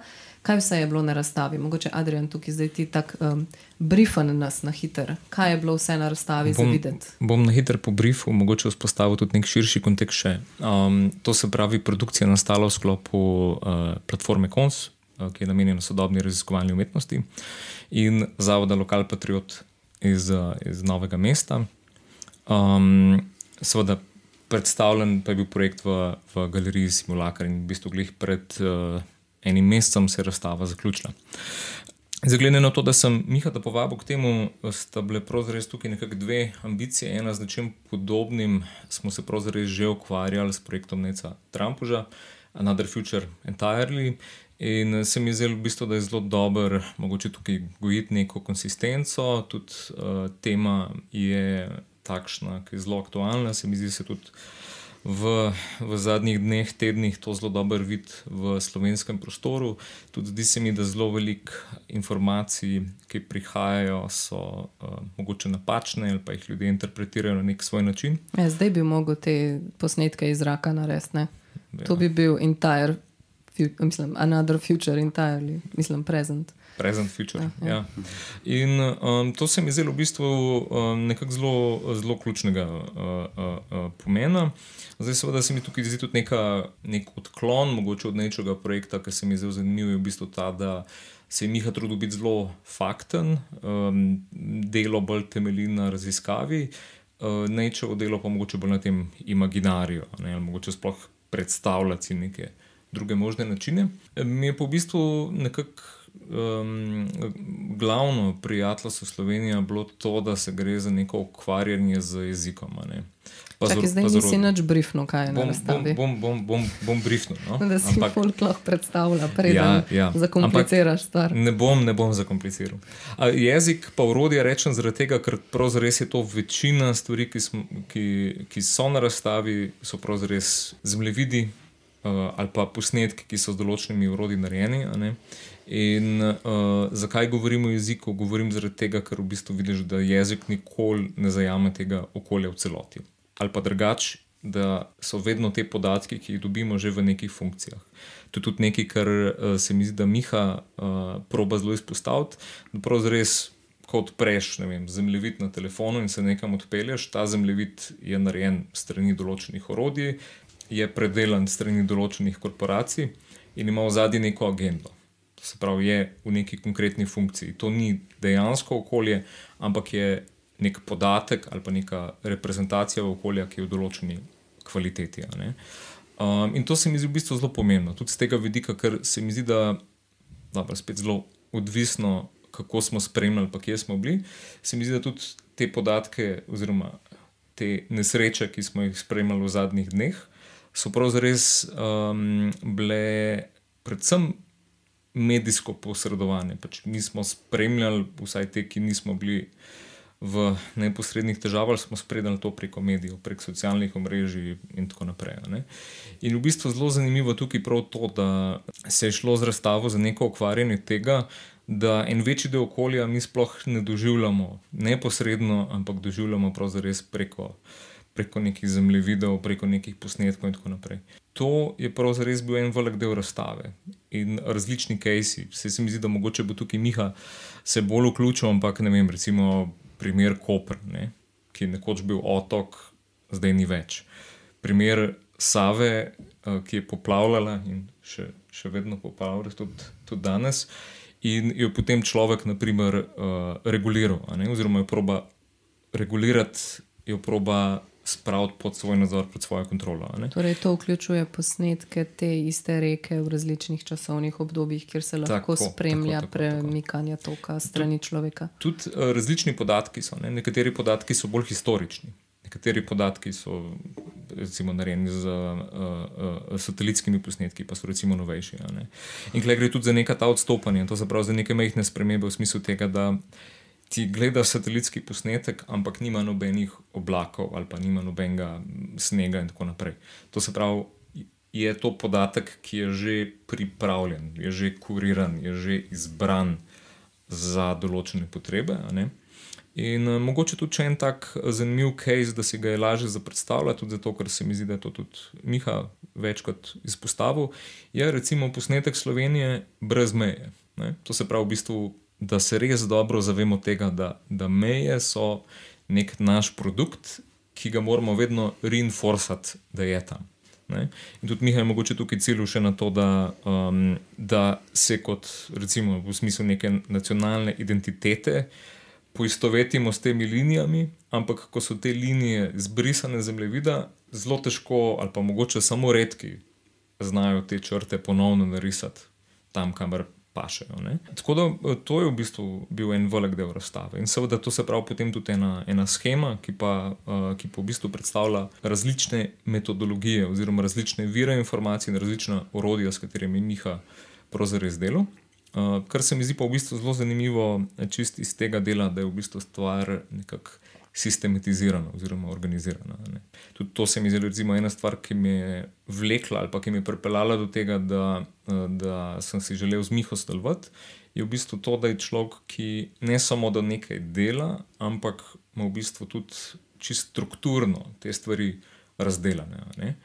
Speaker 3: kaj vse je bilo na razstavi. Mogoče Adrian tukaj zdaj ti tako um, briefen nas na hiter. Kaj je bilo vse na razstavi bom, za videti?
Speaker 4: Bom na hiter po briefu mogoče vzpostavil tudi nek širši kontekst. Um, to se pravi, produkcija nastala v sklopu uh, platforme Kons, uh, ki je namenjena sodobni raziskovalni umetnosti in zavoda Lokal Patriot iz, uh, iz Novega mesta. Um, seveda, predstavljen pa je bil projekt v, v galeriji Simulacr in v bistvu glih pred. Uh, enim mesecem se je razstava zaključila. Zaglede na to, da sem Miha povabil k temu, sta bile pravzaprav tukaj nekako dve ambicije. Ena z nečim podobnim smo se pravzaprav že ukvarjali s projektom Neca Trumpuža, Another Future Entirely. In se mi zdelo, v bistvu, da je zelo dober, mogoče tukaj gojiti neko konsistenco. Tudi uh, tema je takšna, ki je zelo aktualna, se mi zdi se tudi v, v zadnjih dneh, tednih to zelo dobro vidi v slovenskem prostoru. Tudi zdi se mi, da zelo veliko informacij, ki prihajajo, so uh, mogoče napačne ali pa jih ljudje interpretirajo na nek svoj način.
Speaker 3: Ja, zdaj bi lahko te posnetke iz zraka naredili. Ja. To bi bil entire, mislim, another future, entirely, mislim, present.
Speaker 4: Present future. Ja, ja. Ja. In um, to se mi zdelo v bistvu um, nekako zelo, zelo ključnega uh, uh, uh, pomena. Zdaj, seveda, se mi tukaj zdi tudi neka, nek odklon, mogoče od nečega projekta, ki se mi zelo zanimiv, je v bistvu ta, da se je Miha trudil biti zelo fakten, um, delo bolj temelji na raziskavi, uh, nečevo delo pa mogoče bolj na tem imaginariju, ne, ali mogoče sploh predstavljati neke druge možne načine. Mi je pa v bistvu nekako um, glavno pri Atlasu Slovenije bilo to, da se gre za neko ukvarjanje z jezikom. Ne.
Speaker 3: Čakaj, zdaj nisi nič brifno, kaj je na razstavi.
Speaker 4: Bom, bom, bom, bom brifno. No?
Speaker 3: Da si Ampak, folk lahko predstavlja, preden ja, ja. zakompliciraš stvar.
Speaker 4: Ne bom, ne bom zakompliciral. A jezik pa urodje rečem zaradi tega, ker pravzaprav je to večina stvari, ki, smo, ki, ki so na razstavi, so pravzaprav zemljevidi uh, ali pa posnetki, ki so z določenimi urodji narejeni. In uh, zakaj govorim o jeziku? Govorim zaradi tega, ker v bistvu vidiš, da jezik nikoli ne zajame tega okolja v celoti. Ali pa drugače, da so vedno te podatki, ki jih dobimo, že v nekih funkcijah. To je tudi nekaj, kar uh, se mi zdi, da Miha uh, proba zelo izpostaviti. Da pravzaprav res, ko odpreš vem, zemljevid na telefonu in se nekam odpelješ, ta zemljevid je narejen strani določenih orodij, je predelan strani določenih korporacij in ima v zadnji neko agendo se pravi, je v neki konkretni funkciji. To ni dejansko okolje, ampak je nek podatek ali pa neka reprezentacija okolja, ki je v določeni kvaliteti. Um, in to se mi zdi v bistvu zelo pomembno, tudi z tega vidika, ker se mi zdi, da je spet zelo odvisno, kako smo spremljali, pa kje smo bili. Se mi zdi, da tudi te podatke, oziroma te nesreče, ki smo jih spremljali v zadnjih dneh, so pravzaprav um, bile predvsem medijsko posredovane. Pač mi smo spremljali, vsaj te, ki nismo bili v neposrednih težavah, smo spremljali to preko medijev, prek socialnih omrežij in tako naprej. Ne? In v bistvu zelo zanimivo tukaj prav to, da se je šlo z razstavo za neko ukvarjanje tega. Da en večji del okolja mi sploh ne doživljamo neposredno, ampak doživljamo preko, preko nekih zemljevidov, preko nekih posnetkov in tako naprej. To je pravzaprav bil en velik del razstave in različni kajsi. Se, se mi zdi, da mogoče bo tukaj Miha se bolj vključil, ampak ne vem, recimo primer Koper, ne, ki je nekoč bil otok, zdaj ni več. Primer Save, eh, ki je poplavljala in še, še vedno poplavlja tudi, tudi danes, in jo potem človek, naprimer, uh, reguliral, oziroma jo proba regulirati, jo proba spraviti pod svoj nadzor, pod svojo kontrolo.
Speaker 3: Torej, to vključuje posnetke te iste reke v različnih časovnih obdobjih, kjer se lahko tako, spremlja tako, tako, premikanje toka strani človeka.
Speaker 4: Tudi uh, različni podatki so. Ne? Nekateri podatki so bolj historični. Nekateri podatki so recimo, narejeni z uh, uh, satelitskimi posnetki, pa so recimo novejši. In tukaj gre tudi za neka ta odstopanja, to se pravi za neke majhne spremembe v smislu tega, da ti gledaš satelitski posnetek, ampak nima nobenih oblakov ali pa nima nobenega snega in tako naprej. To se pravi, je to podatek, ki je že pripravljen, je že kuriran, je že izbran za določene potrebe. In uh, mogoče tudi en tak zanimiv case, da si ga je lažje zapredstavljati, tudi zato, ker se mi zdi, da je to tudi Miha večkrat izpostavil, je recimo posnetek Slovenije brez meje. Ne? To se pravi, v bistvu da se res dobro zavemo tega, da, da meje so nek naš produkt, ki ga moramo vedno reinforcati, da je tam. Ne? In tudi Mihaj je mogoče tukaj cilj še na to, da, um, da se kot recimo v smislu neke nacionalne identitete poistovetimo s temi linijami, ampak ko so te linije zbrisane zemljevida, zelo težko ali pa mogoče samo redki znajo te črte ponovno narisati tam, kamor pašejo. Ne? Tako da eh, to je v bistvu bil en velik del razstave. In seveda to se pravi potem tudi ena, ena schema, ki pa, uh, ki pa v bistvu predstavlja različne metodologije oziroma različne vire informacij in različna orodja, s katerimi Miha pravzaprav izdelo. Uh, kar se mi zdi pa v bistvu zelo zanimivo, čist iz tega dela, da je v bistvu stvar nekako sistematizirana oziroma organizirana. Ne. Tudi to se mi zdi, recimo, ena stvar, ki me je vlekla ali pa ki me je pripeljala do tega, da, da sem si želel z Miho sodelovati, je v bistvu to, da je človek, ki ne samo da nekaj dela, ampak ima v bistvu tudi čisto strukturno te stvari razdeljene. Ne.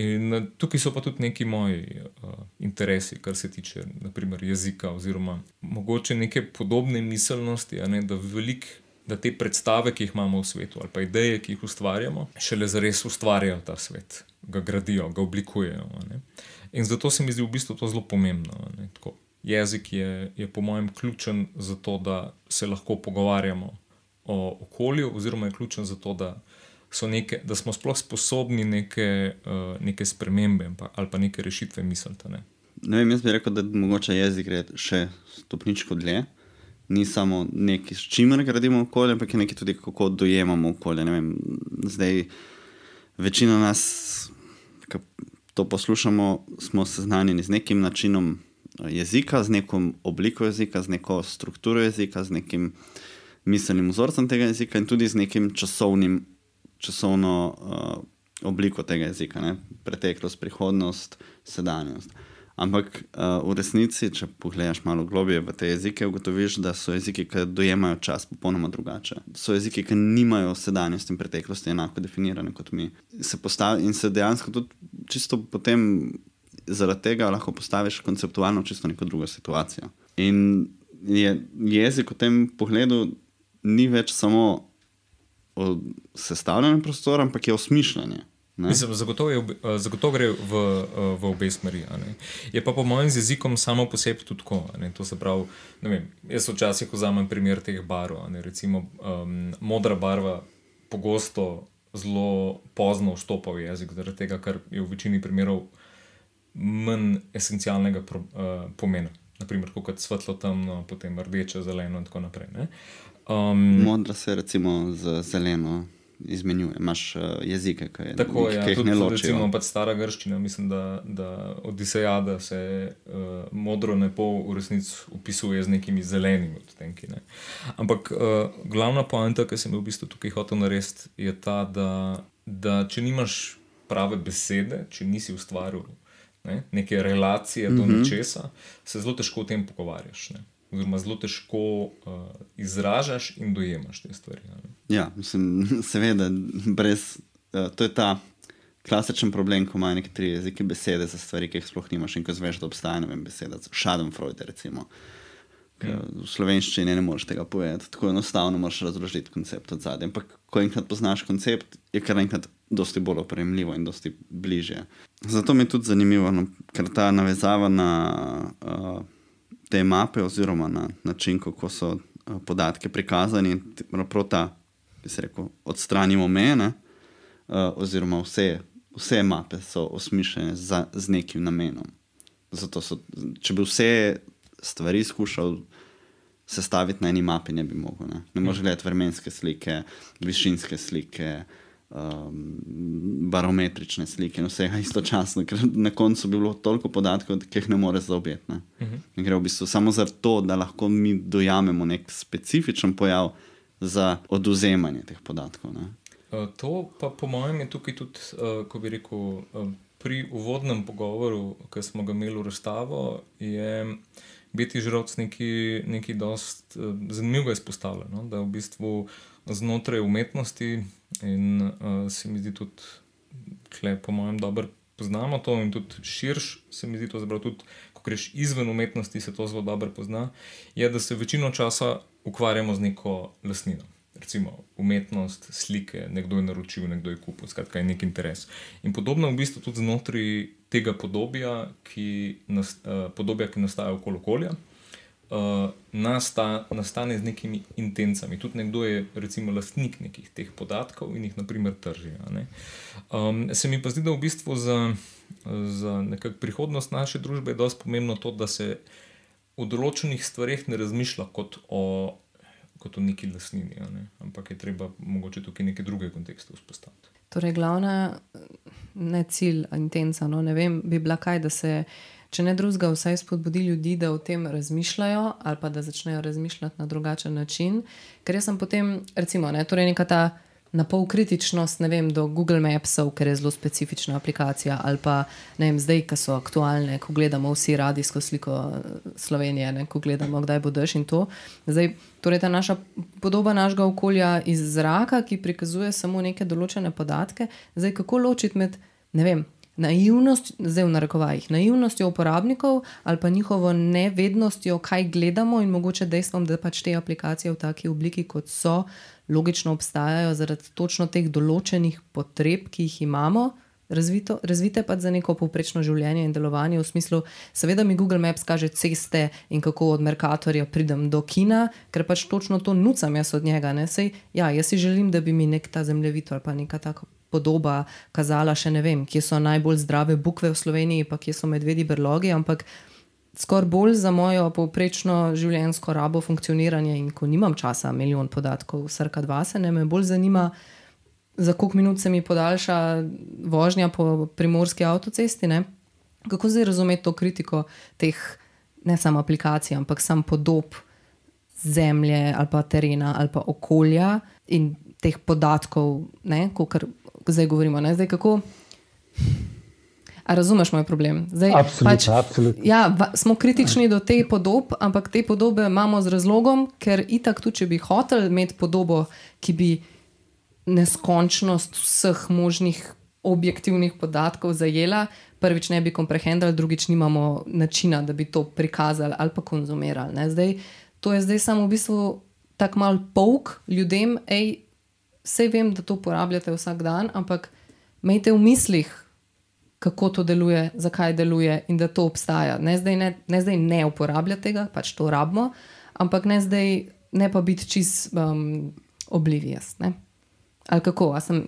Speaker 4: In tukaj so pa tudi neki moji uh, interesi, kar se tiče naprimer, jezika, oziroma mogoče neke podobne miselnosti, ne, da veliko da te predstave, ki jih imamo v svetu, ali pa ideje, ki jih ustvarjamo, šele zares ustvarjajo ta svet, ga gradijo, ga oblikujejo. In zato se mi zdi v bistvu to zelo pomembno. Jezik je, je, po mojem, ključen za to, da se lahko pogovarjamo o okolju, oziroma je ključen za to, da, neke, da smo sploh sposobni neke, uh, neke spremembe ali pa neke rešitve misliti. Ne?
Speaker 1: Ne vem, jaz bi rekel, da mogoče jezik gre še stopničko dlje. Uh, ni samo nekaj, s čimer gradimo okolje, ampak je nekaj tudi, kako dojemamo okolje. Vem, zdaj, večina nas, ki to poslušamo, smo seznanjeni z nekim načinom eh, jezika, z neko obliko jezika, z neko strukturo jezika, z nekim miselnim vzorcem tega jezika in tudi z nekim časovnim, časovno uh, obliko tega jezika, ne? preteklost, prihodnost, sedanjost. Ampak uh, v resnici, če pogledaš malo globije v te jezike, ugotoviš, da so jeziki, ki dojemajo čas popolnoma drugače. So jeziki, ki nimajo sedanjosti in preteklosti enako definirane kot mi. Se postavi, in se dejansko tudi čisto potem zaradi tega lahko postaviš konceptualno čisto neko drugo situacijo. In je jezik v tem pogledu ni več samo sestavljanje prostora, ampak je osmišljanje.
Speaker 4: Mislim, zagotovo, je, eh, zagotovo gre v, eh, v obe smeri. Je pa po mojem z jezikom samo po sebi tudi tako. To se pravi, vem, jaz včasih vzamem primer teh barv. Recimo um, modra barva pogosto zelo pozno vstopa v jezik, zaradi tega, ker je v večini primerov manj esencialnega pro, uh, pomena. Naprimer, kot svetlo temno, potem rdeče, zeleno in tako naprej.
Speaker 1: Um, Modra se recimo z zeleno izmenjuje, imaš uh, jezike, ki
Speaker 4: je tako. Ki ja, jih ne ločijo. Recimo pač stara grščina, mislim, da, da Odiseja, da se uh, modro nebo v resnici upisuje z nekimi zelenimi odtenki. Ne. Ampak uh, glavna poanta, ki sem jo v bistvu tukaj hotel narediti, je ta, da, da če nimaš prave besede, če nisi ustvaril ne, neke relacije do mm -hmm. nečesa, se zelo težko o tem pogovarjaš. Ne. Oziroma, zelo težko uh, izražaš in dojemaš te stvari.
Speaker 1: Ne. Ja, mislim, seveda, brez, uh, to je ta klasičen problem, ko imaš nekaj jezike, besede za stvari, ki jih sploh nimaš in ko zveš, da obstaja ne beseda. Schadenfreude, recimo. Ja. V slovenščini ne moreš tega povedati, tako enostavno moraš razložiti koncept od zadaj. Ampak, ko enkrat poznaš koncept, je kar enkrat dosti bolj opremljivo in dosti bližje. Zato mi je tudi zanimivo, no, ker ta navezava na uh, te mape, oziroma na način, kako so uh, podatke prikazani, prav ta, bi se rekel, odstranimo mene, uh, oziroma vse, vse mape so osmišljene za, z nekim namenom. Zato, so, če bi vse stvari skušal sestaviti na eni mapi, ne bi mogel. Ne, ne moreš gledati vremenske slike, višinske slike um, barometrične slike vsega istočasno, ker na koncu bi bilo toliko podatkov, ki jih ne moreš zaobjeti. Ne? Uh mhm. -huh. Gre v bistvu samo za to, da lahko mi dojamemo nek specifičen pojav za oduzemanje teh podatkov. Ne?
Speaker 4: Uh, to pa po mojem je tukaj tudi, uh, ko bi rekel, uh, pri uvodnem pogovoru, ki smo ga imeli v razstavo, je biti žrtev nekaj, nekaj dost uh, zanimivega izpostavljeno. Da v bistvu znotraj umetnosti In uh, se mi zdi tudi, da po mojem, dobro poznamo to, in tudi širš se mi zdi to, da tudi, ko greš izven umetnosti, se to zelo dobro pozna. Je, da se večino časa ukvarjamo z neko lasnino. Recimo umetnost, slike, nekdo je naročil, nekdo je kupil, skratka je nek interes. In podobno je v bistvu tudi znotraj tega podobja, ki, nas, uh, podobja, ki nastaja okoli okolja uh, nasta, nastane z nekimi intencami. Tudi nekdo je, recimo, lastnik nekih teh podatkov in jih, naprimer, trži. Um, se mi pa zdi, da v bistvu za, za prihodnost naše družbe je dosti pomembno to, da se o določenih stvarih ne razmišlja kot o. Kot o neki lasnini, ne? ampak je treba mogoče tukaj neke druge kontekste vzpostaviti.
Speaker 3: Torej, glavna ne cilj, intenca, no, ne vem, bi bila kaj, da se uh, če ne drugega, vsaj spodbudi ljudi, da o tem razmišljajo ali pa da začnejo razmišljati na drugačen način. Ker jaz sem potem, recimo, ne, torej neka ta na pol kritičnost vem, do Google Mapsov, ker je zelo specifična aplikacija, ali pa ne vem, zdaj, ki so aktualne, ko gledamo vsi radijsko sliko eh, Slovenije, ne, ko gledamo, kdaj bo dež in to. Zdaj, torej ta naša podoba našega okolja iz zraka, ki prikazuje samo neke določene podatke, zdaj kako ločiti med, ne vem, naivnost, zdaj v narekovajih, naivnostjo uporabnikov ali pa njihovo nevednostjo, kaj gledamo in mogoče dejstvom, da pač te aplikacije v taki obliki, kot so, logično obstajajo zaradi točno teh določenih potreb, ki jih imamo. Razvito, razvite pa za neko povprečno življenje in delovanje, v smislu, seveda mi Google Maps kaže ceste in kako od Merkatorja pridem do kina, ker pač točno to nucam jaz od njega. Sej, ja, jaz si želim, da bi mi nek ta zemljevid ali pa neka taka podoba kazala, še ne vem, kje so najbolj zdrave bukve v Sloveniji, pa kje so medvedi brlogi, ampak skoraj bolj za mojo povprečno življenjsko rabo funkcioniranje in ko nimam časa, milijon podatkov, srka dva se ne me bolj zanima. Za koliko minut se mi podaljša vožnja po primorski avtocesti? Ne? Kako zdaj razumeti to kritiko teh, ne samo aplikacij, ampak sam podob zemlje ali pa terena ali pa okolja in teh podatkov, kot zdaj govorimo. Zdaj, kako... A razumeš moj problem? Zdaj,
Speaker 5: absolutno, pač, absolutno.
Speaker 3: Ja, va, smo kritični do te podobe, ampak te podobe imamo z razlogom, ker itak, tudi če bi hotel imeti podobo, ki bi neskončnost vseh možnih objektivnih podatkov zajela, prvič ne bi komprehendali, drugič nimamo načina, da bi to prikazali ali pa konzumirali. Zdaj, to je zdaj samo v bistvu tako mal pok ljudem, hej, vse vem, da to uporabljate vsak dan, ampak imejte v mislih, kako to deluje, zakaj deluje in da to obstaja. Ne zdaj ne, ne, zdaj ne uporabljati tega, pač to rabimo, ampak ne zdaj ne pa biti čist um, oblivious. Ne? Ali kako, a sem,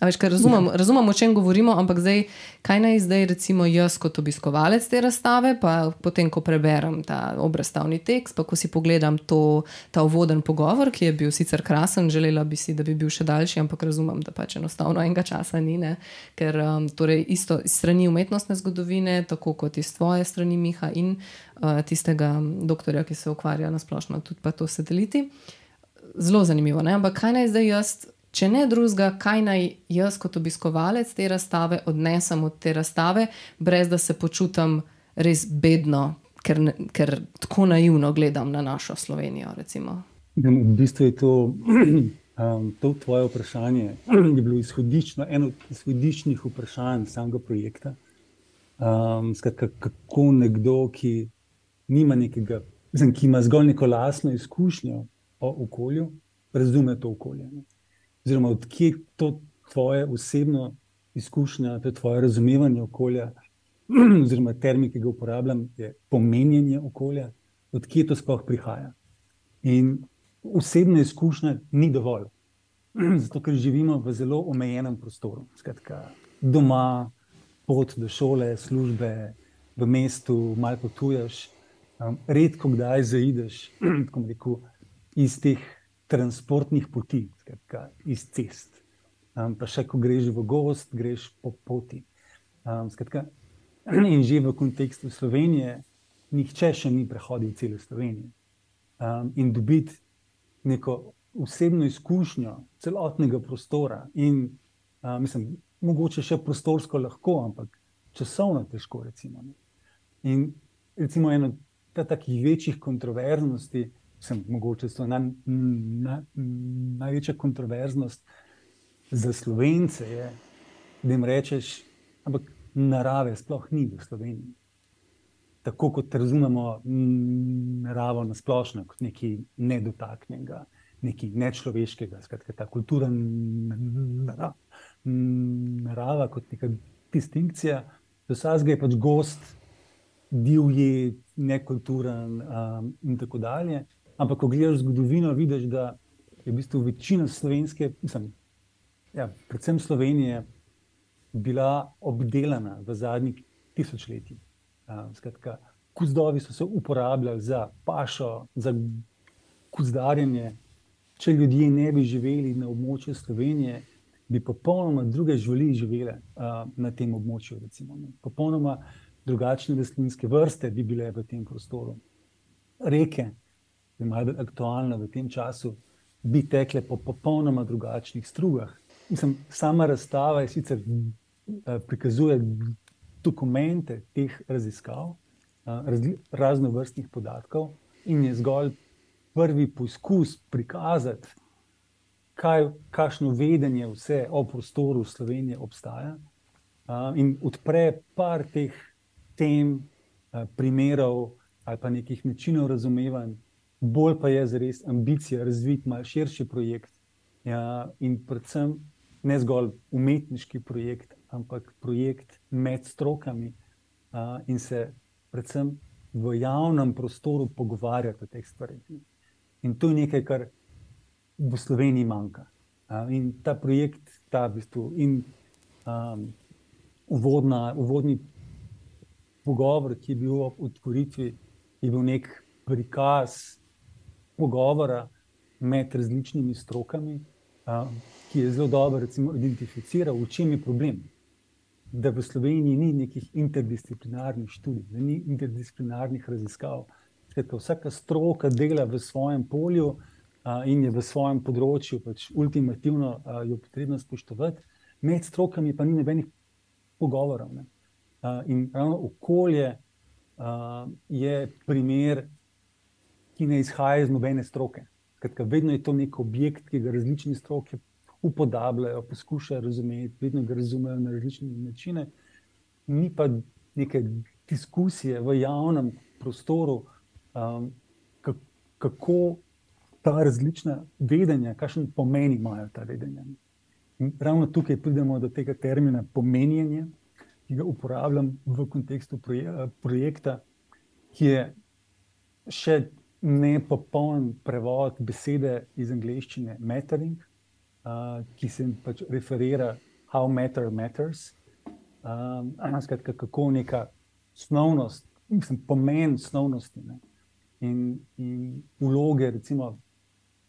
Speaker 3: a veš, razumem, ja. razumem, o čem govorimo, ampak zdaj, kaj naj zdaj, recimo, jaz kot obiskovalec te razstave, pa potem, ko preberem ta obrazstavni tekst, pa ko si pogledam to, ta uvoden pogovor, ki je bil sicer krasen, želela bi si, da bi bil še daljši, ampak razumem, da pač enostavno enega časa ni, ne? ker um, torej isto iz strani umetnostne zgodovine, tako kot iz tvoje strani Miha in uh, tistega doktorja, ki se ukvarja na splošno tudi pa to sateliti. Zelo zanimivo, ne? ampak kaj naj zdaj jaz če ne drugega, kaj naj jaz kot obiskovalec te razstave odnesem od te razstave, brez da se počutim res bedno, ker, ker tako naivno gledam na našo Slovenijo. Recimo.
Speaker 5: V bistvu je to, um, to tvoje vprašanje, je bilo izhodično, eno od izhodiščnih vprašanj samega projekta. Um, skratka, kako nekdo, ki, nekega, mislim, ki ima zgolj neko lastno izkušnjo o okolju, razume to okolje. Ne? Oziroma odkje to tvoje osebno izkušnja, to tvoje razumevanje okolja, oziroma termin, ki ga uporabljam, je pomenjenje okolja, odkje to sploh prihaja. In osebna izkušnja ni dovolj, zato ker živimo v zelo omejenem prostoru. Skratka, doma, pot do šole, službe, v mestu, malo potuješ, um, redko kdaj zaideš iz teh transportnih poti, skratka, iz cest. Um, pa še ko greš v gost, greš po poti. Um, skratka, in že v kontekstu Slovenije, nihče še ni prehodil celo Slovenijo. Um, in dobiti neko osebno izkušnjo celotnega prostora, in um, mislim, mogoče še prostorsko lahko, ampak časovno težko. Recimo, in recimo ena takih večjih kontroverznosti sem mogoče to na, na, največja kontroverznost za slovence, je, da jim rečeš, ampak narave sploh ni v Sloveniji. Tako kot razumemo naravo na splošno, kot nekaj nedotaknjenega, nekaj nečloveškega, skratka, ta kultura narava, narava kot neka distinkcija, do vsega je pač gost, divji, nekulturen um, in tako dalje. Ampak, ko gledaš zgodovino, vidiš, da je v bistvu večina slovenske, mislim, ja, predvsem Slovenije, bila obdelana v zadnjih tisočletjih. Skratka, kuzdovi so se uporabljali za pašo, za kuzdarjenje. Če ljudje ne bi živeli na območju Slovenije, bi popolnoma druge živali živele uh, na tem območju. Recimo, popolnoma drugačne rastlinske vrste bi bile v tem prostoru. Reke, je malo aktualna v tem času, bi tekle po popolnoma drugačnih strugah. Mislim, sama razstava je sicer eh, prikazuje dokumente teh raziskav, eh, raznovrstnih podatkov, in je zgolj prvi poskus prikazati, kaj, kakšno vedenje vse o prostoru Slovenije obstaja, eh, in odpre par teh tem, primerov ali pa nekih načinov razumevanja bolj pa je zares ambicija razviti malo širši projekt. Ja, in predvsem ne zgolj umetniški projekt, ampak projekt med strokami a, in se predvsem v javnem prostoru pogovarjati o teh stvareh. In to je nekaj, kar v Sloveniji manjka. A, in ta projekt, ta v bistvu in um, uvodna, uvodni pogovor, ki je bil ob otvoritvi, je bil nek prikaz pogovora med različnimi strokami, ki je zelo dobro recimo, identificiral, v čem je problem. Da v Sloveniji ni nekih interdisciplinarnih študij, da ni interdisciplinarnih raziskav. Skratka, vsaka stroka dela v svojem polju a, in je v svojem področju, pač ultimativno a, jo potrebno spoštovati, med strokami pa ni nobenih pogovorov. In ravno okolje a, je primer ki ne izhaja iz nobene stroke. Kratka, vedno je to nek objekt, ki ga različne stroke upodabljajo, poskušajo razumeti, vedno ga razumejo na različne načine. Ni pa neke diskusije v javnem prostoru, um, kako ta različna vedenja, kakšen pomen imajo ta vedenja. In ravno tukaj pridemo do tega termina pomenjenje, ki ga uporabljam v kontekstu proje projekta, ki je še ne popoln prevod besede iz angleščine mattering, uh, ki se pač referira how matter matters. Um, skratka, kako neka snovnost, mislim, pomen snovnosti ne? in, in vloge, recimo,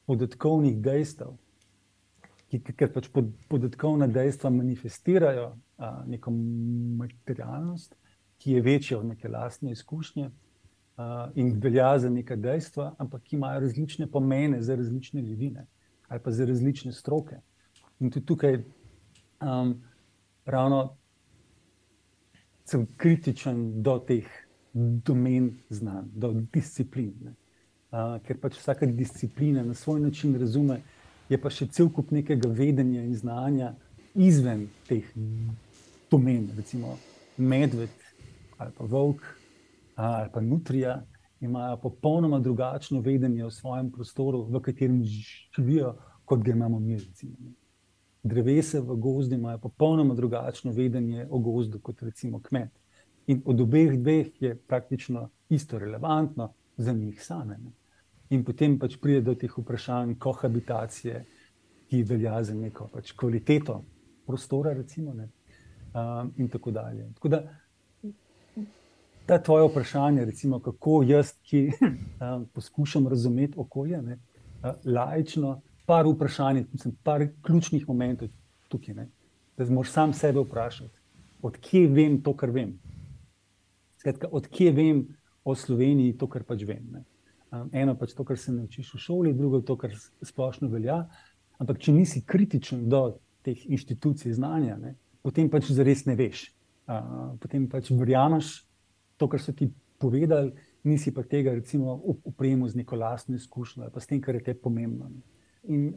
Speaker 5: podatkovnih dejstev, ki pač pod, podatkovna dejstva manifestirajo a, neko materialnost, ki je večja od neke lastne izkušnje in velja za neka dejstva, ampak ki imajo različne pomene za različne ljudi ne? ali pa za različne stroke. In tudi tukaj um, ravno sem kritičen do teh domen znanj, do disciplin. Uh, ker pač vsaka disciplina na svoj način razume, je pa še cel kup nekega vedenja in znanja izven teh domen, recimo medved ali pa volk ali pa nutrija. Imajo popolnoma drugačno vedenje o svojem prostoru, v katerem živijo, kot ga imamo mi. Recimo. Drevesa v gozdu imajo popolnoma drugačno vedenje o gozdu kot recimo kmet. In od obeh dveh je praktično isto relevantno za njih same. Ne? In potem pač pride do teh vprašanj kohabitacije, ki velja za neko pač kvaliteto prostora, recimo, um, in tako dalje. Tako da, ta tvoje vprašanje, recimo, kako jaz, ki um, poskušam razumeti okolje, ne, uh, laično, par vprašanj, mislim, par ključnih momentov tukaj, ne, da moraš sam sebe vprašati, odkje vem to, kar vem. Skratka, odkje vem o Sloveniji to, kar pač vem. Um, eno pač to, kar se naučiš v šoli, drugo to, kar splošno velja. Ampak, če nisi kritičen do teh inštitucij znanja, ne, potem pač zares ne veš. Uh, potem pač verjameš to, kar so ti povedali, nisi pa tega, recimo, upremo z neko lastno izkušnjo pa s tem, kar je te pomembno. In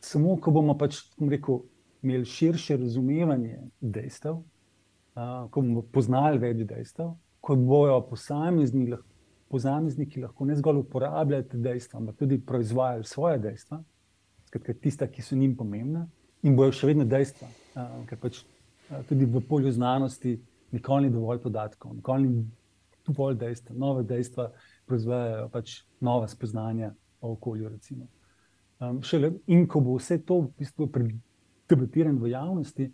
Speaker 5: samo, ko bomo pač, rekel, imeli širše razumevanje dejstev, uh, ko bomo poznali več dejstev, ko bojo posamezni posamezniki lahko ne zgolj uporabljali dejstva, ampak tudi proizvajali svoje dejstva, skratka, tista, ki so njim pomembna, in bojo še vedno dejstva. Ker pač tudi v polju znanosti nikoli ni dovolj podatkov, nikoli ni dovolj dejstva. Nove dejstva proizvajajo pač nova spoznanja o okolju. Um, šele, in ko bo vse to v bistvu predebatirano v javnosti,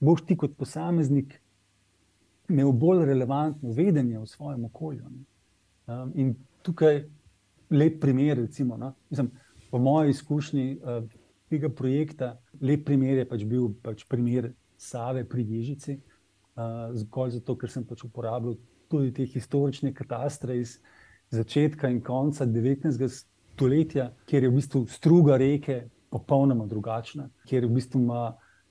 Speaker 5: boš ti kot posameznik imel bolj relevantno vedenje o svojem okolju. Ne? Um, in tukaj lep primer, recimo, no? Mislim, po moji izkušnji uh, tega projekta, lep primer je pač bil pač primer Save pri Ježici, uh, zgolj zato, ker sem pač uporabljal tudi te historične katastre iz začetka in konca 19. stoletja, kjer je v bistvu struga reke popolnoma drugačna, kjer v bistvu ima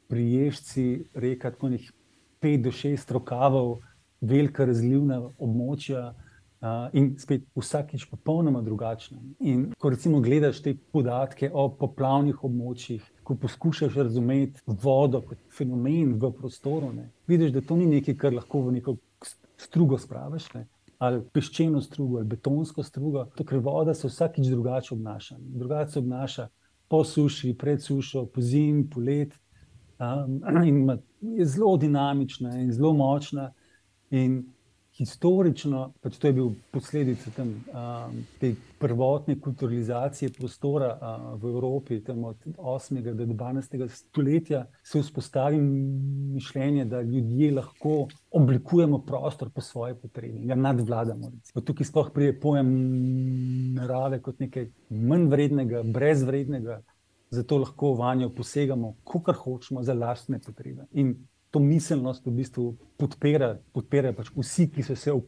Speaker 5: pri Ježici reka tako nekaj 5 do 6 rokavov, velika razlivna območja. Uh, in spet vsakič popolnoma drugačna. In ko recimo gledaš te podatke o poplavnih območjih, ko poskušaš razumeti vodo kot fenomen v prostoru, ne, vidiš, da to ni nekaj, kar lahko v neko strugo spraviš, ne, ali peščeno strugo, ali betonsko strugo. To, ker voda se vsakič drugače obnaša. Drugače se obnaša po suši, pred sušo, po zim, po let. Um, in je zelo dinamična in zelo močna. In historično, pač to je bil posledica tam, um, te prvotne kulturalizacije prostora uh, v Evropi, tam od 8. do 12. stoletja, se vzpostavi mišljenje, da ljudje lahko oblikujemo prostor po svoje potrebi, ga nadvladamo. Tukaj sploh pride pojem narave kot nekaj manj vrednega, brezvrednega. Zato lahko vanjo posegamo, kako hočemo, za lastne potrebe. In to miselnost v bistvu podpira, podpira pač vsi, ki so se v,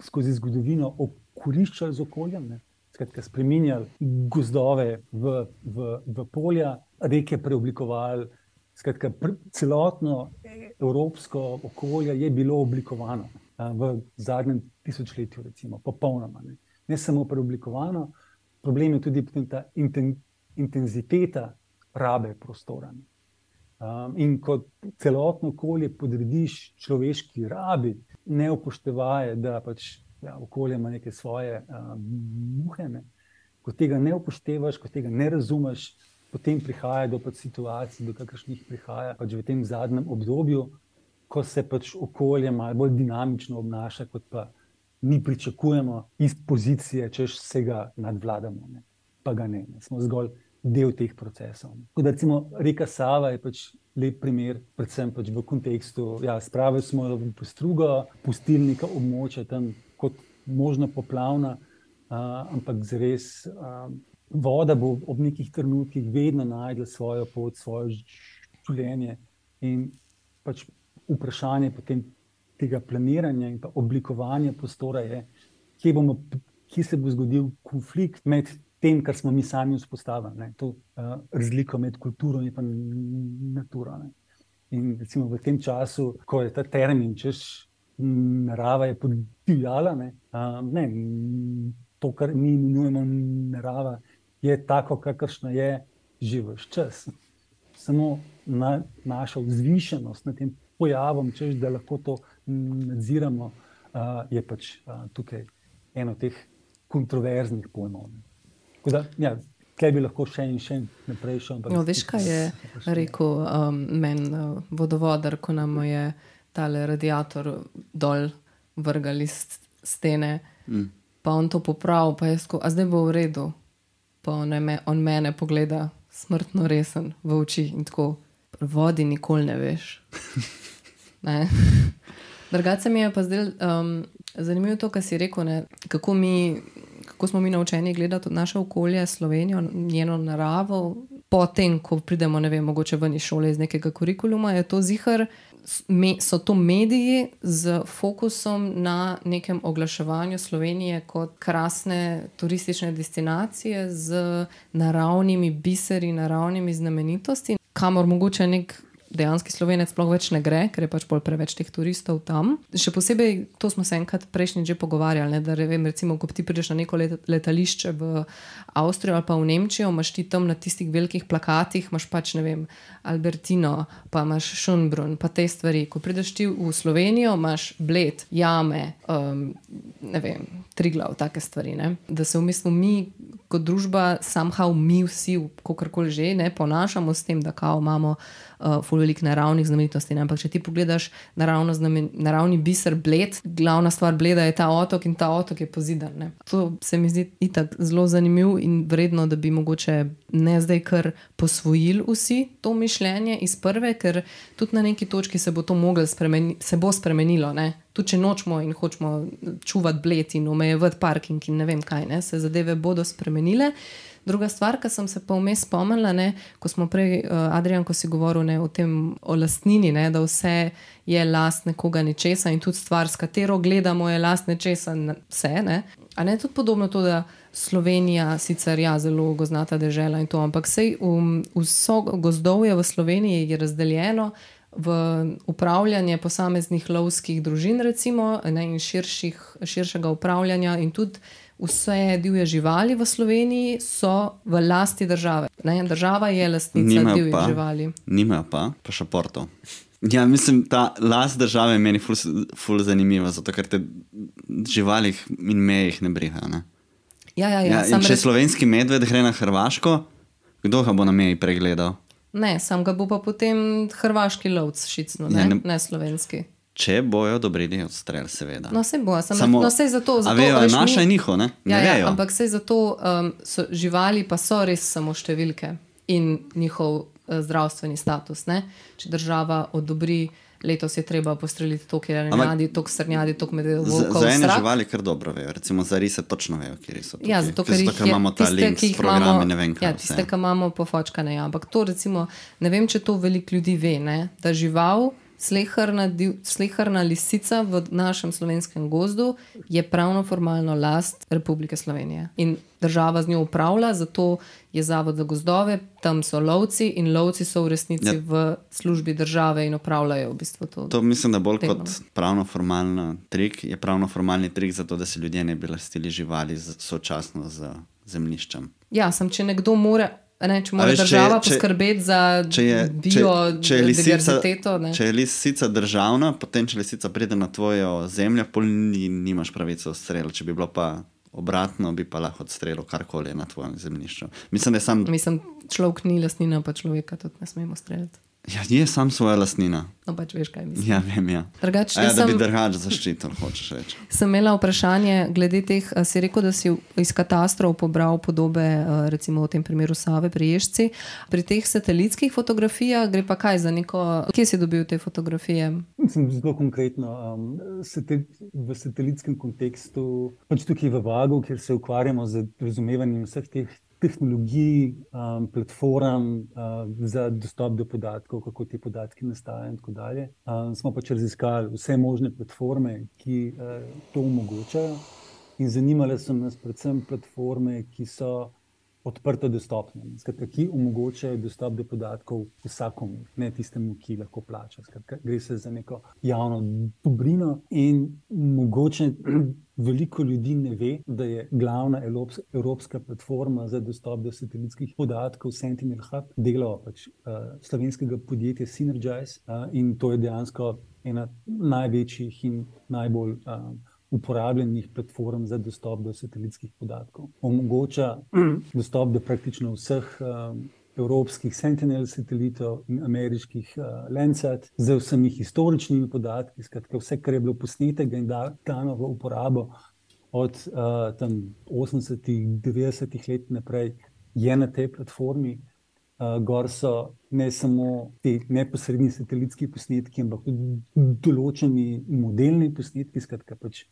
Speaker 5: skozi zgodovino okoriščali z okoljem. Ne? Skratka, spremenjali gozdove v, v, v polja, reke preoblikovali. Skratka, pr celotno evropsko okolje je bilo oblikovano a, v zadnjem tisočletju, recimo, popolnoma. Ne? ne samo preoblikovano, problem je tudi ta inten intenziteta rabe prostora. Ne? Um, in ko celotno okolje podrediš človeški rabi, ne upoštevaje, da pač ja, okolje ima neke svoje um, muhe. Ne? Ko tega ne upoštevaš, ko tega ne razumeš, potem prihaja do pač situacij, do kakršnih prihaja pač v tem zadnjem obdobju, ko se pač okolje malo bolj dinamično obnaša, kot pa mi pričakujemo iz pozicije, če vsega nadvladamo. Ne. Pa ga ne, ne. smo zgolj del teh procesov. Da, recimo, reka Sava je pač lep primer, predvsem pač v kontekstu, da ja, spravili smo jo v strugo, pustili neka območja tam kot možno poplavna, uh, ampak zares. Uh, Voda bo ob nekih trenutkih vedno najdla svojo pot, svoje življenje, in pač vprašanje potem tega planiranja in oblikovanja prostora je, kje, bomo, kje se bo zgodil konflikt med tem, kar smo mi sami vzpostavili, ne, to uh, razliko med kulturo in naturo. Ne. In recimo v tem času, ko je ta termin, češ narava je podivjala, ne, uh, ne, to, kar mi imenujemo narava, je tako, kakršno je že vse čas. Samo na, naša vzvišenost nad tem pojavom, češ, da lahko to nadziramo, uh, je pač uh, tukaj eno teh kontroverznih pojmov. Da, ja, kaj bi lahko še in še naprej šel?
Speaker 3: No, veš, kaj je rekel um, meni uh, vodovodar, ko nam je tale radiator dol vrgali stene, mm. pa on to popravil, pa je sko, a zdaj bo v redu. Pa on, me, on mene pogleda smrtno resen v oči in tako, vodi nikoli ne veš. Drugače mi je pa zdaj um, zanimivo to, kar si rekel, ne, kako, mi, kako smo mi naučeni gledati naše okolje, Slovenijo, njeno naravo. Potem, ko pridemo, ne vem, mogoče ven iz šole, iz nekega kurikuluma, je to zihar, me, so to mediji z fokusom na nekem oglaševanju Slovenije kot krasne turistične destinacije z naravnimi biseri, naravnimi znamenitosti, kamor mogoče nek dejansko slovenec sploh več ne gre, ker je pač bolj preveč teh turistov tam. Še posebej, to smo se enkrat prejšnji že pogovarjali, ne, da vem, recimo, ko ti prideš na neko letališče v Avstrijo ali pa v Nemčijo, imaš ti tam na tistih velikih plakatih, imaš pač ne vem, Albertino, pa imaš Šunbrun, pa te stvari. Ko prideš ti v Slovenijo, imaš bled, jame, um, ne vem, triglav, take stvari. Ne. Da se v bistvu mi kot družba, somehow mi vsi, kako koli že, ne ponašamo s tem, da kao imamo uh, veliko naravnih znamenitosti. Ne? Ampak če ti pogledaš naravno znamen, naravni biser, bled, glavna stvar bleda je ta otok in ta otok je pozidan. Ne? To se mi zdi itak zelo zanimivo in vredno, da bi mogoče ne zdaj kar posvojili vsi to mišljenje iz prve, ker tudi na neki točki se bo to moglo spremeniti, se bo spremenilo. Ne? Tudi če nočemo in hočemo čuvati bled in omejevati parking in ne vem kaj, ne? se zadeve bodo spremenile. Druga stvar, ki sem se pa vmes spomnila, ne, ko smo prej, uh, Adrian, ko si govoril ne, o tem, o lastnini, ne, da vse je last nekoga nečesa in tudi stvar, s katero gledamo, je last nečesa, vse. Ne. A ne tudi podobno to, da Slovenija sicer ja, zelo goznata država in to, ampak vse um, gozdovje v Sloveniji je razdeljeno. V upravljanje posameznih lovskih družin, recimo, ne, in širših, širšega upravljanja, in tudi vse divje živali v Sloveniji so v lasti države. Ne? Država je lastnica divjih živali.
Speaker 1: Nima pa, pa še porto. Ja, mislim, ta last države je meni ful, ful zanimiva, zato ker te živali in meje ne brihajo. Ne?
Speaker 3: Ja, ja, ja,
Speaker 1: ja, če res... slovenski medved gre na Hrvaško, kdo ga bo na meji pregledal?
Speaker 3: Ne, sam ga bo pa potem hrvaški lovc šicno, ne, ja, ne, ne slovenski.
Speaker 1: Če bojo odobrili odstrel, seveda.
Speaker 3: No, se bo, sem Samo, no, zato. zato
Speaker 1: vejo, veš, naša je njihovo, ne? ne
Speaker 3: ja, ja, ampak se zato um, so živali, pa so res samo številke in njihov uh, zdravstveni status. Ne? Če država odobri, letos je treba postreliti to, kjer je radi, to, kar srnjadi, to, kar je
Speaker 1: volko. Za ene strak. živali kar dobro vejo, recimo za rise točno vejo, kje so.
Speaker 3: Ja, zato, ker,
Speaker 1: zato, ker imamo ta link s programi, ne vem kaj.
Speaker 3: Ja, tiste, ki imamo pofočkane, ja. ampak to recimo, ne vem, če to veliko ljudi ve, ne? da žival slehrna lisica v našem slovenskem gozdu je pravno formalno last Republike Slovenije. In država z njo upravlja, zato je Zavod za gozdove, tam so lovci in lovci so v resnici ja. v službi države in upravljajo v bistvu to.
Speaker 1: To mislim, da bolj tegno. kot pravno formalni trik je pravno formalni trik za to, da se ljudje ne bi lastili živali sočasno z zemljiščem.
Speaker 3: Ja, sem, če nekdo more Ne, če mora veš, država če, poskrbeti za biodiverziteto.
Speaker 1: Če, če je lisica državna, potem če lisica pride na tvojo zemljo, pol ni, nimaš pravice ustreliti. Če bi bilo pa obratno bi pa lahko odstrelil karkoli na tvojem zemljišču. Mislim, da sam.
Speaker 3: Mislim, človek ni lastnina, pa človeka tudi ne smemo streljati.
Speaker 1: Ja, je sam svoja lastnina.
Speaker 3: No, pač veš, kaj mislim.
Speaker 1: Ja, vem, ja.
Speaker 3: Drugač,
Speaker 1: A ja, da bi drugače zaščitil, hočeš reči.
Speaker 3: Sem imela vprašanje glede teh, si rekel, da si iz katastrov pobral podobe, recimo v tem primeru Save pri Ježci. Pri teh satelitskih fotografijah gre pa kaj za neko, kje si dobil te fotografije?
Speaker 5: Mislim, zelo konkretno. Um, satel, v satelitskem kontekstu, pač tukaj v Vagu, kjer se ukvarjamo z razumevanjem vseh teh tehnologij, um, platform uh, za dostop do podatkov, kako ti podatki nastajajo, in tako dalje. Um, smo pač raziskali vse možne platforme, ki uh, to omogočajo. In zanimale so nas predvsem platforme, ki so odprto dostopne, skratka, ki omogočajo dostop do podatkov vsakomur, ne tistemu, ki lahko plača. Skratka, gre se za neko javno dobrino in mogoče veliko ljudi ne ve, da je glavna evropska, platforma za dostop do satelitskih podatkov Sentinel Hub delo pač, uh, slovenskega podjetja Synergize uh, in to je dejansko ena največjih in najbolj uh, uporabljenih platform za dostop do satelitskih podatkov. Omogoča dostop do praktično vseh um, evropskih Sentinel satelitov in ameriških uh, Landsat z vsemi historičnimi podatki, skratka vse, kar je bilo posnetega in da- dano v uporabo od uh, tam 80-ih, 90-ih let naprej, je na tej platformi. Uh, gor so ne samo ti neposredni satelitski posnetki, ampak tudi določeni modelni posnetki, skratka pač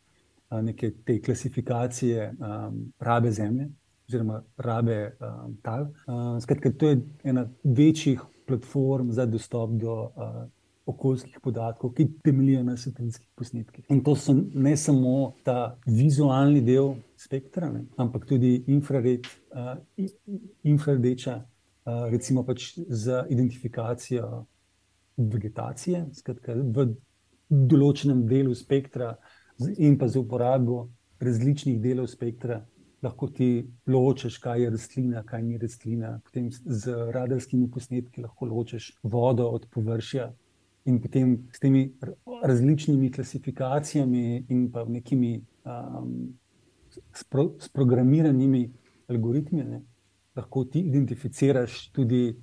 Speaker 5: neke te klasifikacije um, rabe zemlje oziroma rabe um, tal. Uh, skratka, to je ena večjih platform za dostop do uh, okoljskih podatkov, ki temeljijo na satelitskih posnetkih. In to so ne samo ta vizualni del spektra, ne, ampak tudi infrared, uh, infrardeča. Uh, recimo pač za identifikacijo vegetacije, skratka, v določenem delu spektra, in pa za uporabo različnih delov spektra, lahko ti ločiš, kaj je rastlina, kaj ni rastlina. Potem z- z radarskimi posnetki lahko ločiš vodo od površja. In potem s temi različnimi klasifikacijami in pa nekimi um, spro, sprogramiranimi algoritmi, ne, lahko ti identificiraš tudi,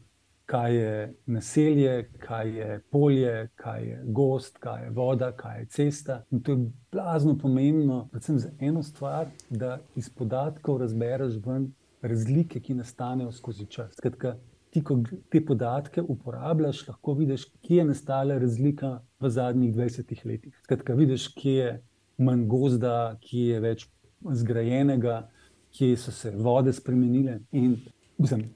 Speaker 5: kaj je naselje, kaj je polje, kaj je gost, kaj je voda, kaj je cesta. In to je blazno pomembno, predvsem za eno stvar, da iz podatkov razbereš ven razlike, ki nastanejo skozi čas. Skratka, ti, ko te podatke uporabljaš, lahko vidiš, kje je nastala razlika v zadnjih 20 letih. Skratka, vidiš, kje je manj gozda, kje je več zgrajenega, kje so se vode spremenile. In mislim,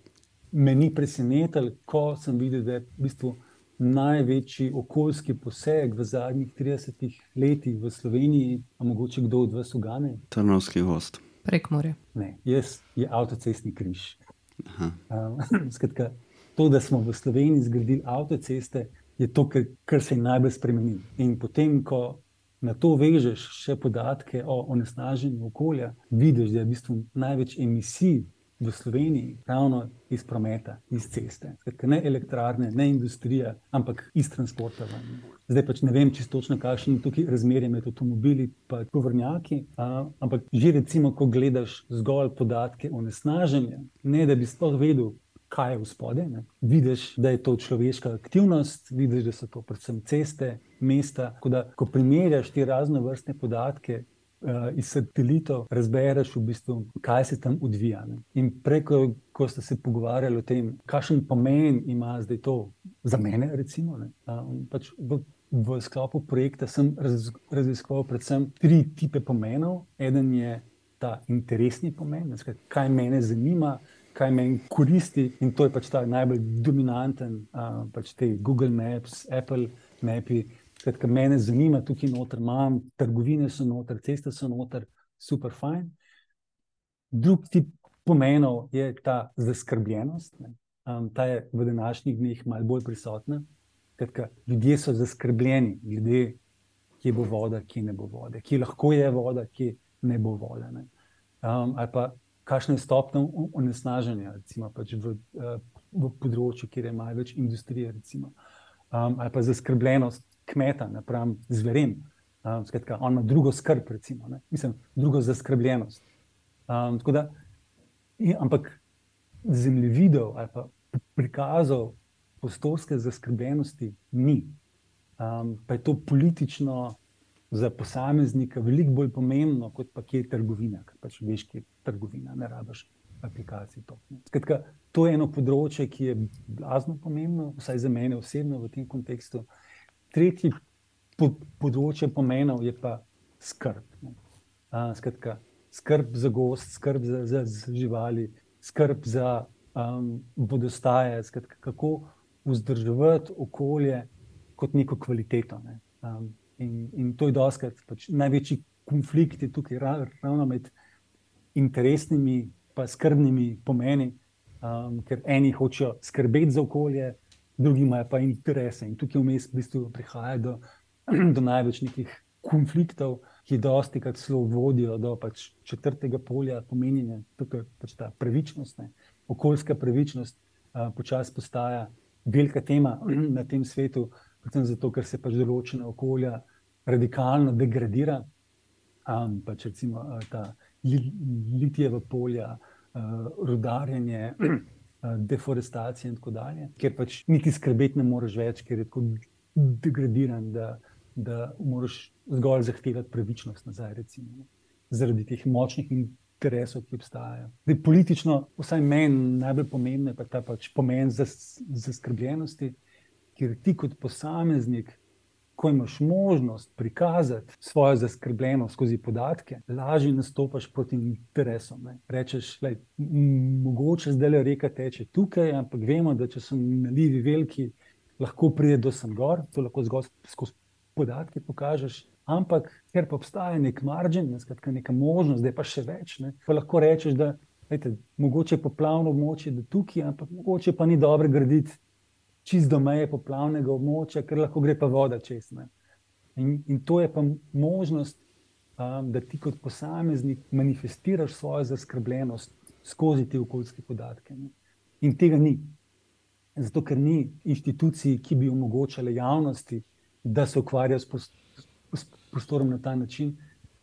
Speaker 5: me ni presenetilo, ko sem videl, da je v bistvu največji okoljski poseg v zadnjih 30 letih v Sloveniji, a mogoče kdo od vas ugane.
Speaker 1: Trnovski gost.
Speaker 3: Prek morja.
Speaker 5: Ne, jaz je avtocestni križ.
Speaker 1: Aha.
Speaker 5: Um, skratka, to, da smo v Sloveniji zgradili avtoceste, je to, kar, kar se je najbolj spremenilo. In potem, ko na to vežeš še podatke o onesnaženju okolja, vidiš, da je v bistvu največ emisij v Sloveniji ravno iz prometa, iz ceste. Skratka, ne elektrarne, ne industrija, ampak iz transporta. ven. Zdaj pač ne vem čisto točno, kakšno je tukaj razmerje med avtomobili in tovornjaki, a, ampak že recimo, ko gledaš zgolj podatke o nesnaženju, ne da bi sploh vedel, kaj je v spodaj, ne, vidiš, da je to človeška aktivnost, vidiš, da so to predvsem ceste, mesta. Da, ko primerjaš te raznovrstne podatke, iz satelitov, razbereš v bistvu, kaj se tam odvija. Ne. In preko, ko ste se pogovarjali o tem, kakšen pomen ima zdaj to za mene, recimo. Ne, um, pač v, v sklopu projekta sem raz, raziskoval predvsem tri tipe pomenov. Eden je ta interesni pomen, ne, skratka, kaj mene zanima. Kaj meni koristi, in to je pač ta najbolj dominanten, uh, pač te Google Maps, Apple Mapi, Skratka, mene zanima, tukaj noter imam, trgovine so noter, ceste so noter, super fajn. Drugi tip pomenov je ta zaskrbljenost. ne. Um, ta je v današnjih dneh malo bolj prisotna. Skratka, ljudje so zaskrbljeni, glede, kje bo voda, kje ne bo vode, kje lahko je voda, kje ne bo vode. Ne. Um, ali pa kakšna je stopnja onesnaženja, recimo pač v, uh, v področju, kjer je malo več industrije. Recimo. Um, ali pa zaskrbljenost kmeta napram zverem. Um, skratka, on ima drugo skrb, recimo, ne. Mislim, drugo zaskrbljenost. Um, da, in, ampak zemljevidov ali pa prikazov prostorske zaskrbljenosti ni. Um, pa je to politično za posameznika veliko bolj pomembno, kot pa kje je trgovina, ker pač veš, kje je trgovina, ne rabiš aplikacij. To, Skratka, to je eno področje, ki je blazno pomembno, vsaj za mene osebno v tem kontekstu. Tretji pod, področje pomenov je pa skrb. Uh, skratka, skrb za gost, skrb za, za, za živali, skrb za um, vodostaje, skratka, kako vzdrževati okolje kot neko kvaliteto. Ne. Um, in, in to je doskrat pač največji konflikt tukaj, ravno med interesnimi in skrbnimi pomeni, um, ker eni hočejo skrbeti za okolje, drugi imajo pa interese. In tukaj vmes v bistvu prihaja do, do največ nekih konfliktov, ki dosti krat celo vodijo do pač četrtega polja pomenjenja, tukaj pač ta pravičnost, ne. okoljska pravičnost uh, počasi postaja velika tema na tem svetu, predvsem zato, ker se pač določena okolja radikalno degradira. Pač recimo uh, ta litijeva polja, uh, rudarjenje, uh, deforestacija in tako dalje, ker pač niti skrbeti ne moreš več, ker je tako degradiran, da, da moraš zgolj zahtevati pravičnost nazaj, recimo, zaradi teh močnih interesov, ki obstajajo. Zdaj, politično, vsaj meni najbolj pomembno je pa ta pač pomen zaskrbljenosti, ker ti kot posameznik ko imaš možnost prikazati svojo zaskrbljenost skozi podatke, lažje nastopaš proti interesom. Ne. Rečeš, da mogoče zdaj le reka teče tukaj, ampak vemo, da če so nalivi veliki, lahko pride do sem gor, to lahko zgolj skozi podatke pokažeš. Ampak, ker pa obstaja nek margin, ne, skratka, neka možnost, da je pa še več, ne, pa lahko rečeš, da je mogoče poplavno območje, tukaj, ampak mogoče pa ni dobro graditi čist do meje poplavnega območja, ker lahko gre pa voda čez. In, in to je pa možnost, um, da ti kot posameznik manifestiraš svojo zaskrbljenost skozi te okoljske podatke. Ne? In tega ni. Zato, ker ni inštitucij, ki bi omogočale javnosti, da se ukvarjajo s prostorom na ta način,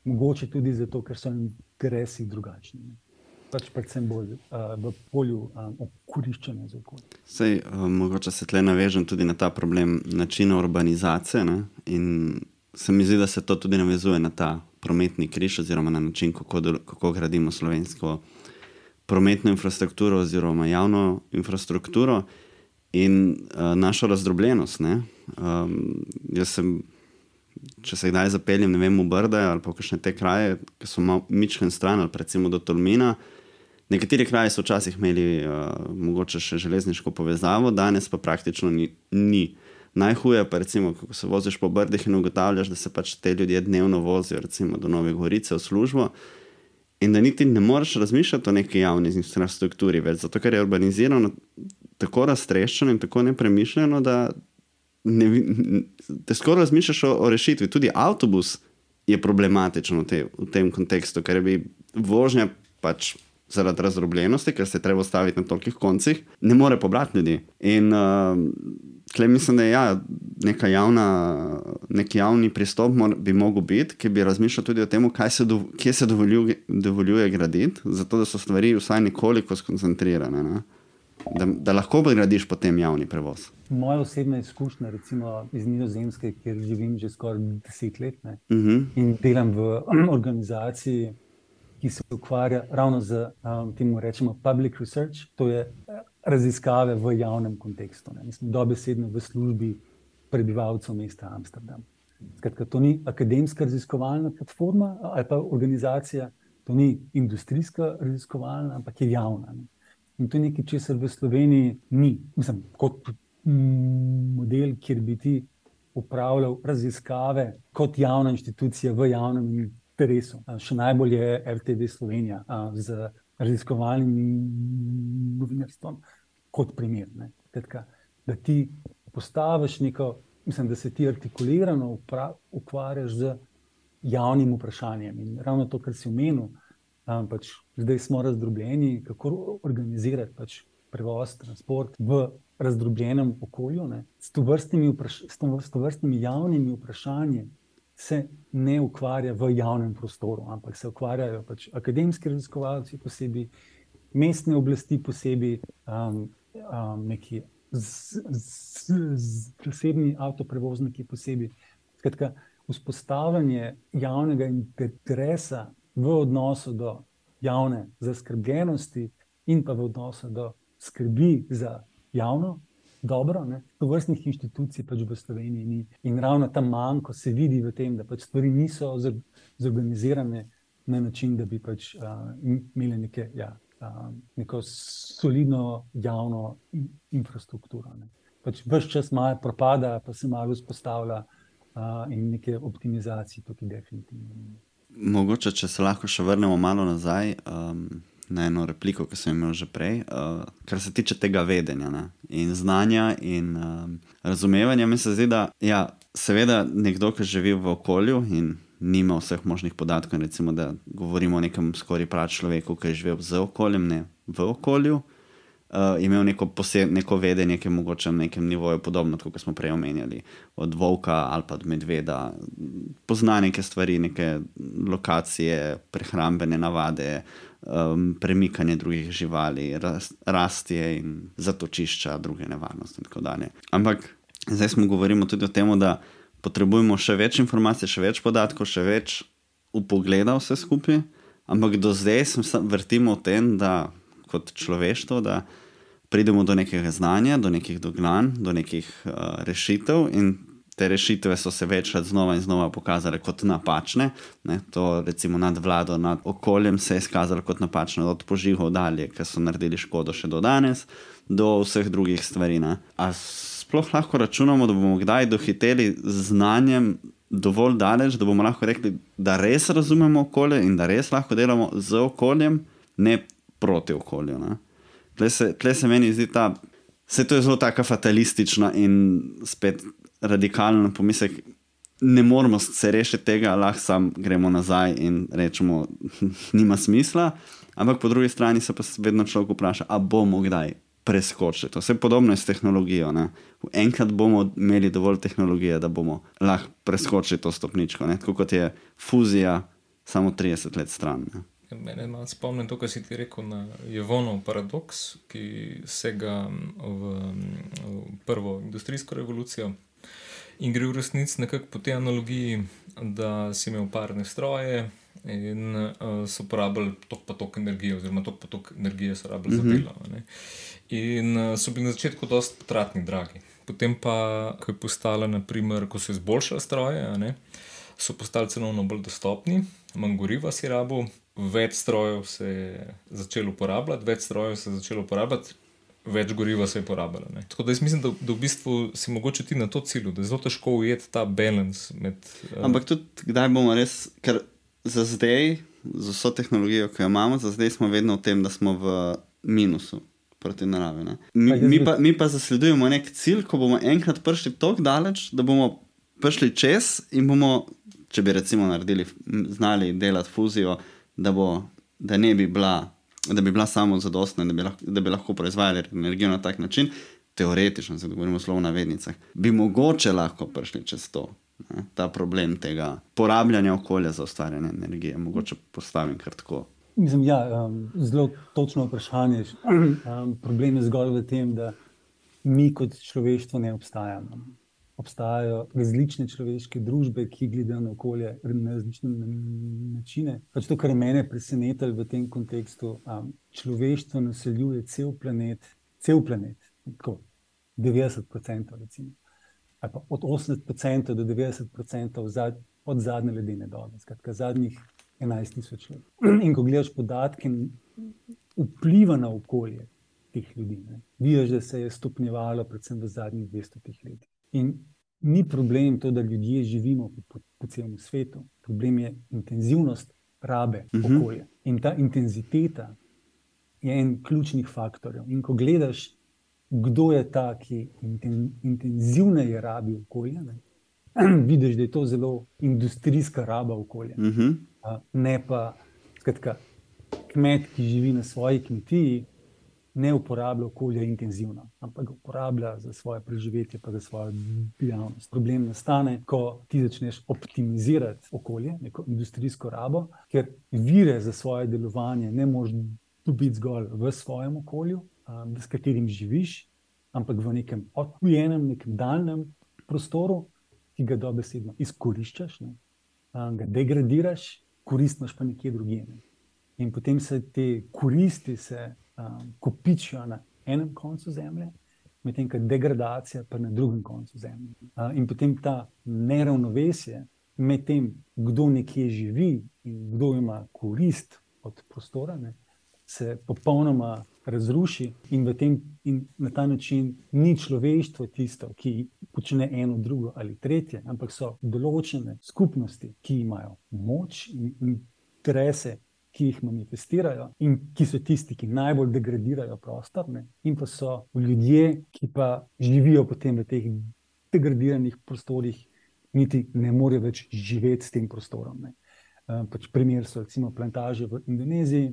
Speaker 5: mogoče tudi zato, ker so interesi drugačni. Ne? Pač predvsem bolj uh, v polju um, okoriščanja za okolje.
Speaker 1: Sej, um, mogoče se tle navežem tudi na ta problem načina urbanizacije. Ne? In se mi zdi, da se to tudi navezuje na ta prometni križ, oziroma na način, kako, kako gradimo slovensko prometno infrastrukturo, oziroma javno infrastrukturo in uh, našo razdrobljenost. Um, jaz sem. Če se kdaj zapeljem, ne vem, v Brde ali pa kakšne te kraje, ki so malo mičken stran, ali recimo do Tolmina, uh, Nekateri kraji so včasih imeli uh, mogoče še železniško povezavo, danes pa praktično ni. ni. Najhuje pa je, ko se voziš po brdih in ugotavljaš, da se pač te ljudje dnevno vozijo recimo, do Nove Gorice v službo. In da niti ne moreš razmišljati o neki javni infrastrukturi, več, zato ker je urbanizirano tako raztreščeno in tako nepremišljeno, da ne, težko razmišljaš o, o rešitvi. Tudi avtobus je problematičen v, te, v tem kontekstu, ker bi vožnja pač zaradi razdrobljenosti, ker se treba staviti na tolikih koncih, ne more pobrati ljudi. In uh, tle mislim, da je ja, neka javna, nek javni pristop mor, bi mogel biti, ki bi razmišljal tudi o tem, se do, kje se dovoljuje, dovoljuje graditi, zato da so stvari vsaj nekoliko skoncentrirane. Ne? Da, da lahko gradiš potem javni prevoz.
Speaker 5: Moja osebna izkušnja, recimo iz Nizozemske, kjer živim že skoraj deset let ne, uh mhm. -huh. in delam v organizaciji, ki se ukvarja ravno z um, tem, kar rečemo public research, to je eh, raziskave v javnem kontekstu. Ne. Mislim, dobesedno v službi prebivalcev mesta Amsterdam. Skratka, to ni akademska raziskovalna platforma ali pa organizacija, to ni industrijska raziskovalna, ampak je javna. Ne. In to je nekaj, česar v Sloveniji ni. Mislim, kot model, kjer bi ti upravljal raziskave kot javna inštitucija v javnem interesu. Še najbolj je RTV Slovenija z raziskovalnim novinarstvom kot primer. Kratka, da ti postaviš neko, mislim, da se ti artikulirano ukvarjaš z javnim vprašanjem. In ravno to, kar si omenil, pač zdaj smo razdrobljeni, kako organizirati pač prevoz, transport v razdrobljenem okolju. Ne, s to vrstnimi, vpraš s to vrstnimi javnimi vprašanji se ne ukvarja v javnem prostoru, ampak se ukvarjajo pač akademski raziskovalci, posebej mestne oblasti, posebej um, um, neki zasebni avtoprevozniki, posebej. Skratka, vzpostavljanje javnega interesa v odnosu do javne zaskrbljenosti in pa v odnosu do skrbi za javno dobro. To vrstnih inštitucij pač v Sloveniji ni. In ravno ta manjko se vidi v tem, da pač stvari niso zorganizirane na način, da bi pač uh, imeli neke, ja, uh, neko solidno javno infrastrukturo. Ne. Pač Ves čas malo propada, pa se malo vzpostavlja uh, in neke optimizacije tukaj definitivno.
Speaker 1: Mogoče, če se lahko še vrnemo malo nazaj. Um na eno repliko, ki sem imel že prej, uh, kar se tiče tega vedenja ne? in znanja in um, razumevanja. Mi se zdi, da ja, seveda nekdo, ki živi v okolju in nima vseh možnih podatkov, recimo, da govorimo o nekem skoraj prav človeku, ki je živel z okoljem, ne v okolju. Uh, imel neko posebno neko vedenje, ki je mogoče na nekem nivoju podobno, kot smo prej omenjali, od volka ali pa od medveda, pozna neke stvari, neke lokacije, prehrambene navade, um, premikanje drugih živali, rast, rastje in zatočišča, druge nevarnosti. Ampak zdaj smo govorili tudi o tem, da potrebujemo še več informacij, še več podatkov, še več upogleda vse skupaj. Ampak do zdaj smo vrtimo v tem, da kot človeštvo. Da Pridemo do nekega znanja, do nekih dognanj, do nekih uh, rešitev, in te rešitve so se večkrat znova in znova pokazale kot napačne. Ne, to, recimo, nad vlado, nad okoljem se je izkazalo kot napačno, od požigov dalje, ki so naredili škodo še do danes, do vseh drugih stvari. Ne. A sploh lahko računamo, da bomo kdaj dohiteli z znanjem dovolj daleč, da bomo lahko rekli, da res razumemo okolje in da res lahko delamo z okoljem, ne proti okolju. Tle se, tle se meni zdi ta. Vse to je zelo tako fatalistično in spet radikalen pomislek, ne moramo se rešiti tega, lahko samo gremo nazaj in rečemo, nima smisla. Ampak po drugi strani se pa vedno človek vpraša, ali bomo kdaj preskočili. To je podobno s tehnologijo. Ne? Enkrat bomo imeli dovolj tehnologije, da bomo lahko preskočili to stopničko, ne? tako kot je fuzija, samo 30 let stran. Ne?
Speaker 4: Mene je spomnil to, kar si ti rekel na Jevonov paradoks, ki sega v, v prvo industrijsko revolucijo. In gre v resnici nekako po tej analogiji, da si imel parne stroje in uh, so porabili tok pa tok energije, oziroma tok pa tok energije so rabili uh -huh. za mhm. delo. Ne? In uh, so bili na začetku dosti potratni, dragi. Potem pa, ko je postala, naprimer, ko so izboljšali stroje, ne, so postali cenovno bolj dostopni, manj goriva si rabo, več strojev se je začelo uporabljati, več strojev se je začelo uporabljati več goriva se je porabilo. Ne. Tako da jaz mislim, da, da v bistvu si mogoče ti na to cilju, da je zelo težko ujeti ta balans. Med,
Speaker 1: uh... Ampak tudi kdaj bomo res, ker za zdaj, z vso tehnologijo, ki jo imamo, za zdaj smo vedno v tem, da smo v minusu. Proti naravi. Mi, mi, pa, mi pa zasledujemo nek cilj, ko bomo enkrat prišli tako daleč, da bomo prišli čez in bomo, če bi recimo naredili, znali delati fuzijo, da, bo, da ne bi bila da bi bila samo zadostna, da bi lahko, da bi lahko proizvajali energijo na tak način, teoretično, da govorimo o navednicah, bi mogoče lahko prišli čez to. Ne, ta problem tega porabljanja okolja za ustvarjanje energije, mogoče postavim kar tako.
Speaker 5: Mislim, ja, um, zelo točno vprašanje. Um, problem je zgolj v tem, da mi kot človeštvo ne obstajamo obstajajo različne človeške družbe, ki gledajo na okolje na različne načine. Pač to, kar mene presenetilo v tem kontekstu, um, človeštvo naseljuje cel planet, cel planet, tako 90%, recimo, ali pa od 80% do 90% zad, od zadnje ledene dobe, skratka zadnjih 11 tisoč let. In ko gledaš podatke, vpliva na okolje. Ljudi, Vidiš, da se je stopnjevalo, predvsem v zadnjih 200 letih. In ni problem to, da ljudje živimo po, po, po celem svetu, problem je intenzivnost rabe uh mhm. -huh. okolja. In ta intenziteta je en ključnih faktorjev. In ko gledaš, kdo je ta, ki inten, intenzivneje rabi okolje, ne, vidiš, da je to zelo industrijska raba okolja. Uh mhm. -huh. Ne pa skratka, kmet, ki živi na svoji kmetiji. Ne uporablja okolja intenzivno, ampak ga uporablja za svoje preživetje, pa za svojo dejavnost. Problem nastane, ko ti začneš optimizirati okolje, neko industrijsko rabo, ker vire za svoje delovanje ne moreš dobiti zgolj v svojem okolju, um, s katerim živiš, ampak v nekem odtujenem, nekem daljnem prostoru, ki ga dobesedno izkoriščaš, ne? um, ga degradiraš, koristmaš pa nekje drugje. Ne? In potem se te koristi se um, kopičijo na enem koncu zemlje, medtem ko degradacija pa na drugem koncu zemlje. Uh, in potem ta neravnovesje med tem, kdo nekje živi in kdo ima korist od prostora, ne, se popolnoma razruši, in, tem, in na ta način ni človeštvo tisto, ki počne eno, drugo ali tretje, ampak so določene skupnosti, ki imajo moč in interese ki jih manifestirajo in ki so tisti, ki najbolj degradirajo prostor, ne? in pa so ljudje, ki pa živijo potem v teh degradiranih prostorih, niti ne morejo več živeti s tem prostorom. Uh, pač primer so recimo plantaže v Indoneziji,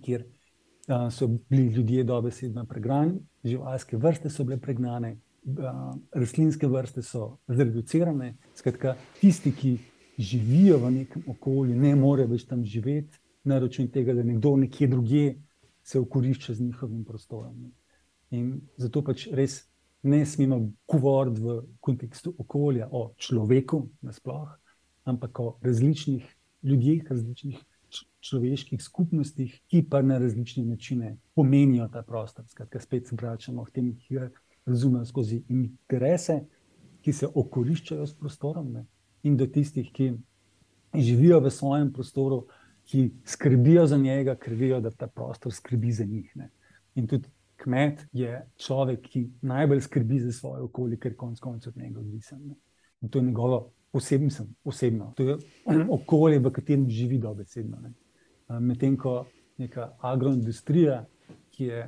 Speaker 5: kjer uh, so bili ljudje dobesedno pregnani, živalske vrste so bile pregnane, uh, rastlinske vrste so zreducirane. Skratka, tisti, ki živijo v nekem okolju, ne morejo več tam živeti na račun tega, da nekdo nekje drugje se okorišča z njihovim prostorom. In zato pač res ne smemo govoriti v kontekstu okolja o človeku, nasploh, ampak o različnih ljudeh, različnih človeških skupnostih, ki pa na različne načine pomenijo ta prostor. Skratka, spet se vračamo k temu, ki ga razumemo skozi interese, ki se okoriščajo s prostorom, ne? in do tistih, ki živijo v svojem prostoru ki skrbijo za njega, ker vejo, da ta prostor skrbi za njih. Ne. In tudi kmet je človek, ki najbolj skrbi za svoje okolje, ker konec koncev od njega odvisen. Ne. In to je njegovo osebno, osebno. To je okolje, v katerem živi dobesedno. Medtem ko neka agroindustrija, ki je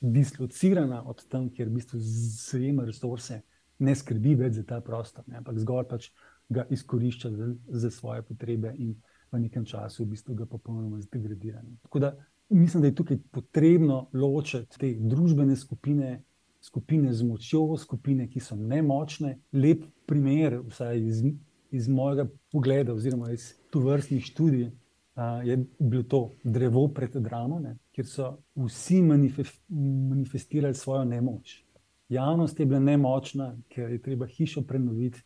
Speaker 5: dislocirana od tam, kjer v bistvu zajema resurse, ne skrbi več za ta prostor, ne, ampak zgolj pač ga izkorišča za, za svoje potrebe in v nekem času v bistvu ga popolnoma zdegradiramo. Tako da mislim, da je tukaj potrebno ločiti te družbene skupine, skupine z močjo, skupine, ki so nemočne. Lep primer, vsaj iz, iz mojega pogleda, oziroma iz tu vrstnih študij. Uh, je bilo to drevo pred Dramom, kjer so vsi manifest, manifestirali svojo nemoč. Javnost je bila nemočna, ker je treba hišo prenoviti,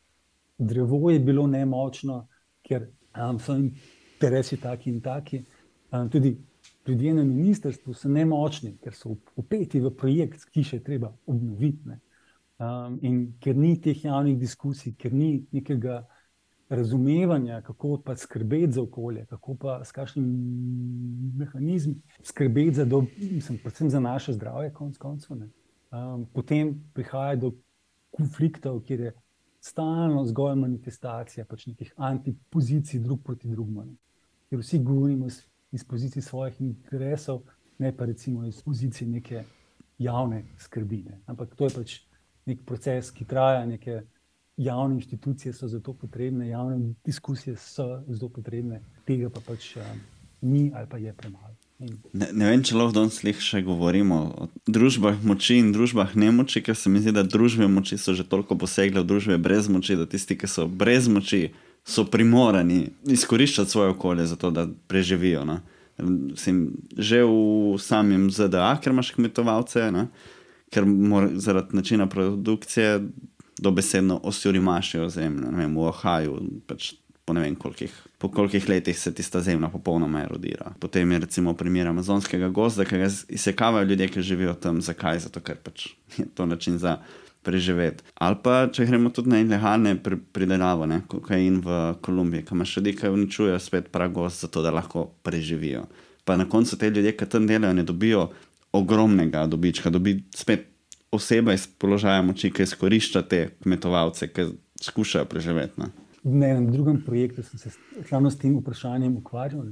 Speaker 5: drevo je bilo nemočno, ker um, so interesi taki in taki. Um, tudi ljudje na ministrstvu so nemočni, ker so upeti v projekt, ki še treba obnoviti. Um, in ker ni teh javnih diskusij, ker ni nekega razumevanja, kako pa skrbeti za okolje, kako pa s kakšnim mehanizmom skrbeti za, do, mislim, predvsem za naše zdravje, konc koncev. Um, potem prihaja do konfliktov, kjer je stalno zgolj manifestacija pač nekih antipozicij, drug proti drugemu. Ker vsi govorimo iz, iz pozicije svojih interesov, ne pa recimo iz pozicije neke javne skrbine. Ampak to je pač nek proces, ki traja, neke javne inštitucije so zato potrebne, javne diskusije so zato potrebne, tega pa pač um, ni ali pa je premalo.
Speaker 1: Ne, ne vem, če lahko danes še govorimo o družbah moči in družbah nemoči, ker se mi zdi, da družbe moči so že toliko posegle v družbe brez moči, da tisti, ki so brez moči, so primorani izkoriščati svoje okolje za to, da preživijo. No. Sim, že v samem ZDA, ker imaš kmetovalce, ne, ker mora, zaradi načina produkcije dobesedno osiromašijo zemljo, ne vem, v Ohaju. Pač po ne vem kolikih, po kolikih letih se tista zemlja popolnoma erodira. Potem je recimo primer amazonskega gozda, ki ga izsekavajo ljudje, ki živijo tam. Zakaj? Zato, ker pač je to način za preživeti. Ali pa če gremo tudi na ilegalne pridelave, kokain v Kolumbiji, ki imaš ljudi, ki uničujejo spet pragos, zato da lahko preživijo. Pa na koncu te ljudje, ki tam delajo, ne dobijo ogromnega dobička, dobi spet oseba iz položaja moči, ki izkorišča te kmetovalce, ki skušajo preživeti. Ne
Speaker 5: na enem drugem projektu sem se ravno s tem vprašanjem ukvarjal.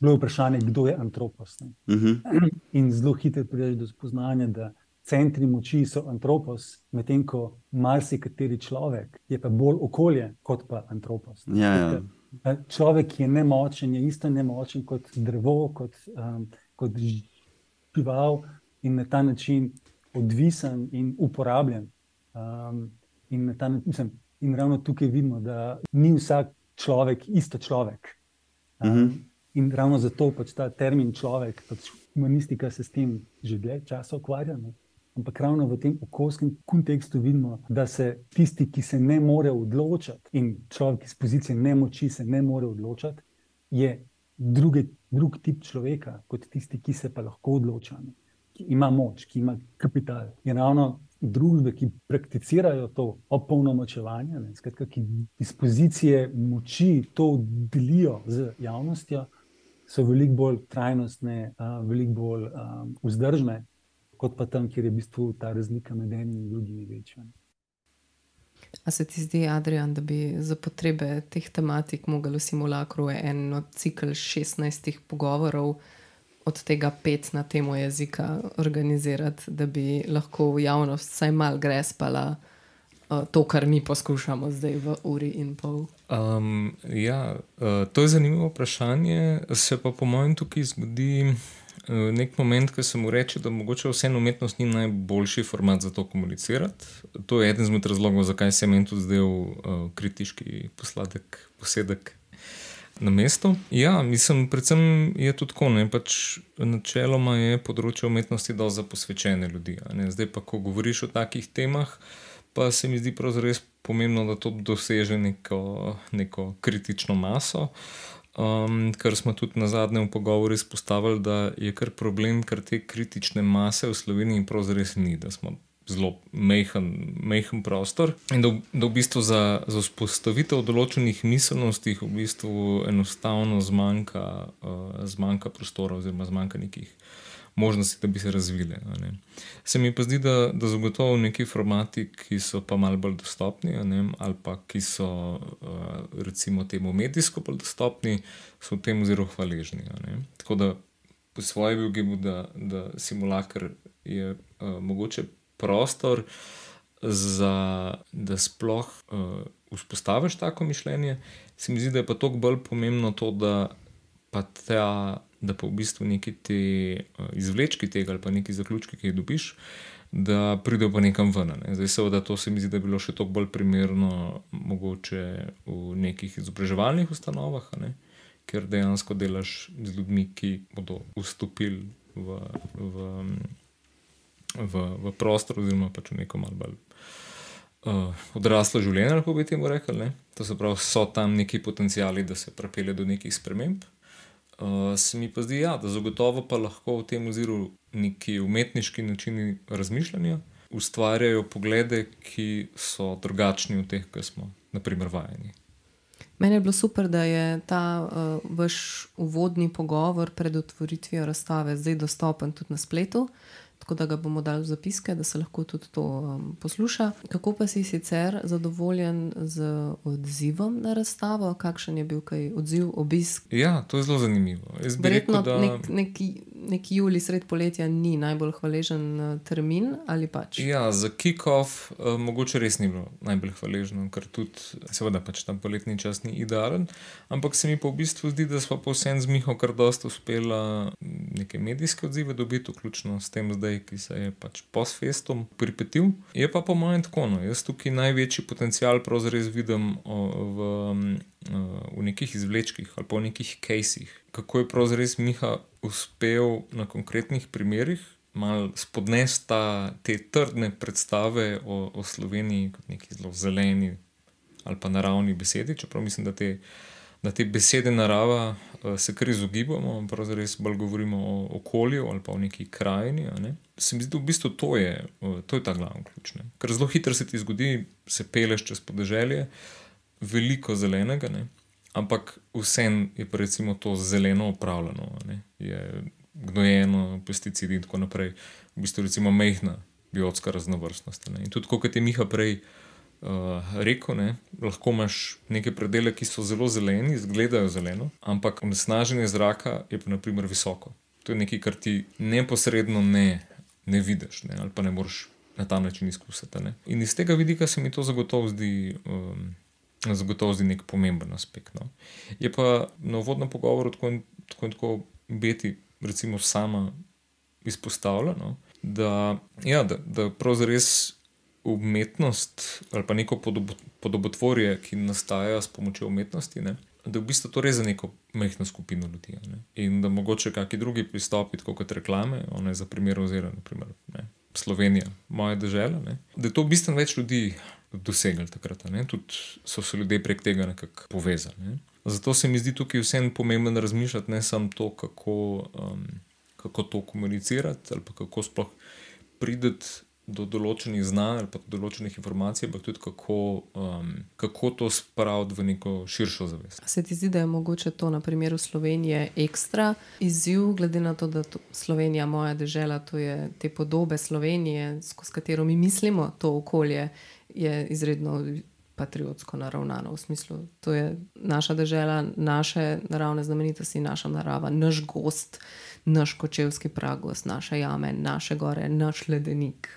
Speaker 5: Bilo je vprašanje, kdo je antropos. Uh mhm. -huh. In zelo hitro prideš do spoznanja, da centri moči so antropos, medtem ko marsikateri človek je pa bolj okolje kot pa antropos.
Speaker 1: Ja, ja.
Speaker 5: Človek, je nemočen, je isto nemočen kot drevo, kot, um, kot žival in na ta način odvisen in uporabljen. Um, in, na ta, mislim, in ravno tukaj vidimo, da ni vsak človek isto človek. Um, mm -hmm. In ravno zato pač ta termin človek, pač humanistika se s tem že dlje časa ukvarja. Ne? Ampak ravno v tem okoljskem kontekstu vidimo, da se tisti, ki se ne more odločiti, in človek iz pozicije nemoči se ne more odločiti, je druge, drug tip človeka kot tisti, ki se pa lahko odloča, ki ima moč, ki ima kapital. In ravno družbe, ki prakticirajo to opolnomočevanje, skratka, ki iz pozicije moči to delijo z javnostjo, so veliko bolj trajnostne, veliko bolj vzdržne, kot pa tam, kjer je v bistvu ta razlika med enim in drugim večja.
Speaker 3: A se ti zdi, Adrian, da bi za potrebe teh tematik mogli v simulakru eno cikl 16 pogovorov, od tega pet na temo jezika, organizirati, da bi lahko v javnost vsaj mal grespala uh, to, kar mi poskušamo zdaj v uri in pol?
Speaker 4: Um, ja, uh, to je zanimivo vprašanje. Se pa po mojem tukaj zgodi. Nek moment, ki se mu reče, da mogoče vseeno umetnost ni najboljši format za to komunicirati. To je eden izmed razlogov, zakaj se meni tudi zdel uh, kritiški posladek, posedek na mestu. Ja, mislim, predvsem je tudi tako. Pač načeloma je področje umetnosti dal za posvečene ljudi. Zdaj pa, ko govoriš o takih temah, pa se mi zdi pravzaprav res pomembno, da to doseže neko, neko kritično maso. Um, kar smo tudi na zadnjem pogovoru izpostavili, da je kar problem, ker te kritične mase v Sloveniji pravzaprav ni, da smo zelo mehen, mehen prostor. In da, da v bistvu za, za vzpostavitev določenih miselnosti v bistvu enostavno zmanjka, uh, zmanjka prostora, oziroma zmanjka nekih možnosti, da bi se razvile. Se mi pa zdi, da, da zagotovo neki formati, ki so pa malo bolj dostopni, ali pa ki so uh, recimo temu medijsko bolj dostopni, so v tem zelo hvaležni. Tako da po svojem bi ugibu, da, da simulakr je uh, mogoče prostor, za, da sploh uh, vzpostaviš tako mišljenje. Se mi zdi, da je pa toliko bolj pomembno to, da pa, ta, da pa v bistvu neki ti uh, izvlečki tega ali pa neki zaključki, ki jih dobiš. Da pridejo pa nekam ven. Ne. Zdaj, seveda, to se mi zdi, da je bilo še toliko bolj primerno, mogoče v nekih izobraževalnih ustanovah, ne, ker dejansko delaš z ljudmi, ki bodo vstopili v, v, v, v prostor, oziroma pač v neko malo bolj uh, odraslo življenje, lahko bi temu rekli. Ne? To se pravi, so tam neki potencijali, da se pripelje do nekih sprememb. Uh, se mi pa zdi, ja, da zagotovo pa lahko v tem oziru neki umetniški načini razmišljanja ustvarjajo poglede, ki so drugačni od teh, ki smo, naprimer, vajeni.
Speaker 3: Meni je bilo super, da je ta uh, vaš uvodni pogovor pred otvoritvijo razstave zdaj dostopen tudi na spletu. Tako da ga bomo dali v zapiske, da se lahko tudi to um, posluša. Kako pa si sicer zadovoljen z odzivom na razstavo, kakšen je bil kaj odziv, obisk?
Speaker 4: Ja, to je zelo zanimivo.
Speaker 3: Verjetno da... nek, nek, nek juli, sred poletja, ni najbolj hvaležen uh, termin ali pač.
Speaker 4: Ja, za kick-off uh, mogoče res ni bilo najbolj hvaležno, ker tudi, seveda, pač tam poletni čas ni idealen. Ampak se mi pa v bistvu zdi, da smo pa vsem z Miho kar dosta uspela neke medijske odzive dobiti, vključno s tem zdaj zdaj, ki se je pač post-festom pripetil. Je pa po mojem tako, no, jaz tukaj največji potencial pravzaprav vidim v, v nekih izvlečkih ali pa v nekih casih. Kako je pravzaprav Miha uspel na konkretnih primerih. Mal spodnesti te trdne predstave o, o Sloveniji kot neki zelo zeleni ali pa naravni besedi, čeprav mislim, da te, da te besede narava uh, se kar izogibamo, pravzaprav bolj govorimo o okolju ali pa o neki krajini. Ne? Se mi zdi, da v bistvu to je, uh, to je ta glavni ključ. Ne? Ker zelo hitro se ti zgodi, se peleš čez podeželje, veliko zelenega, ne? ampak vsem je pa recimo to zeleno upravljeno, je gnojeno, pesticidi in tako naprej. V bistvu recimo mehna biotska raznovrstnost. Ne? In tudi, kot je Miha prej uh, rekel, ne, lahko imaš neke predele, ki so zelo zeleni, izgledajo zeleno, ampak onesnaženje zraka je pa naprimer visoko. To je nekaj, kar ti neposredno ne, ne vidiš, ne, ali pa ne moreš na ta način izkusiti. Ne. In iz tega vidika se mi to zagotovo zdi. Um, Zagotovo je nek pomemben aspekt. No. Je pa na uvodnem pogovoru tako in tako, tako biti, recimo, sama izpostavlja, no, da, ja, da, da pravzaprav umetnost ali pa neko podob, podobotvorje, ki nastaja s pomočjo umetnosti, ne, da v bistvu to res za neko majhno skupino ljudi. Ne. In da mogoče kakšni drugi pristopi, kot reklame, one za primer oziroma naprimer, ne, Slovenija, moja država, da je to v bistvu več ljudi dosegli takrat. Tudi so se ljudje prek tega nekako povezali. Ne. Zato se mi zdi tukaj vsem pomembno razmišljati ne samo to, kako, um, kako to komunicirati ali kako sploh prideti do določenih znanj ali pa do določenih informacij, ampak tudi kako, um, kako to spraviti v neko širšo zavest.
Speaker 3: Se ti zdi, da je mogoče to na primeru Slovenije ekstra izziv, glede na to, da to Slovenija, moja država, to je te podobe Slovenije, skozi katero mi mislimo to okolje, je izredno. Patriotsko naravnano, v smislu, da je naša država, naše naravne znamenitosti, naša narava, naš gost, naš kočevski pragos, naše jame, naše gore, naš ledenik.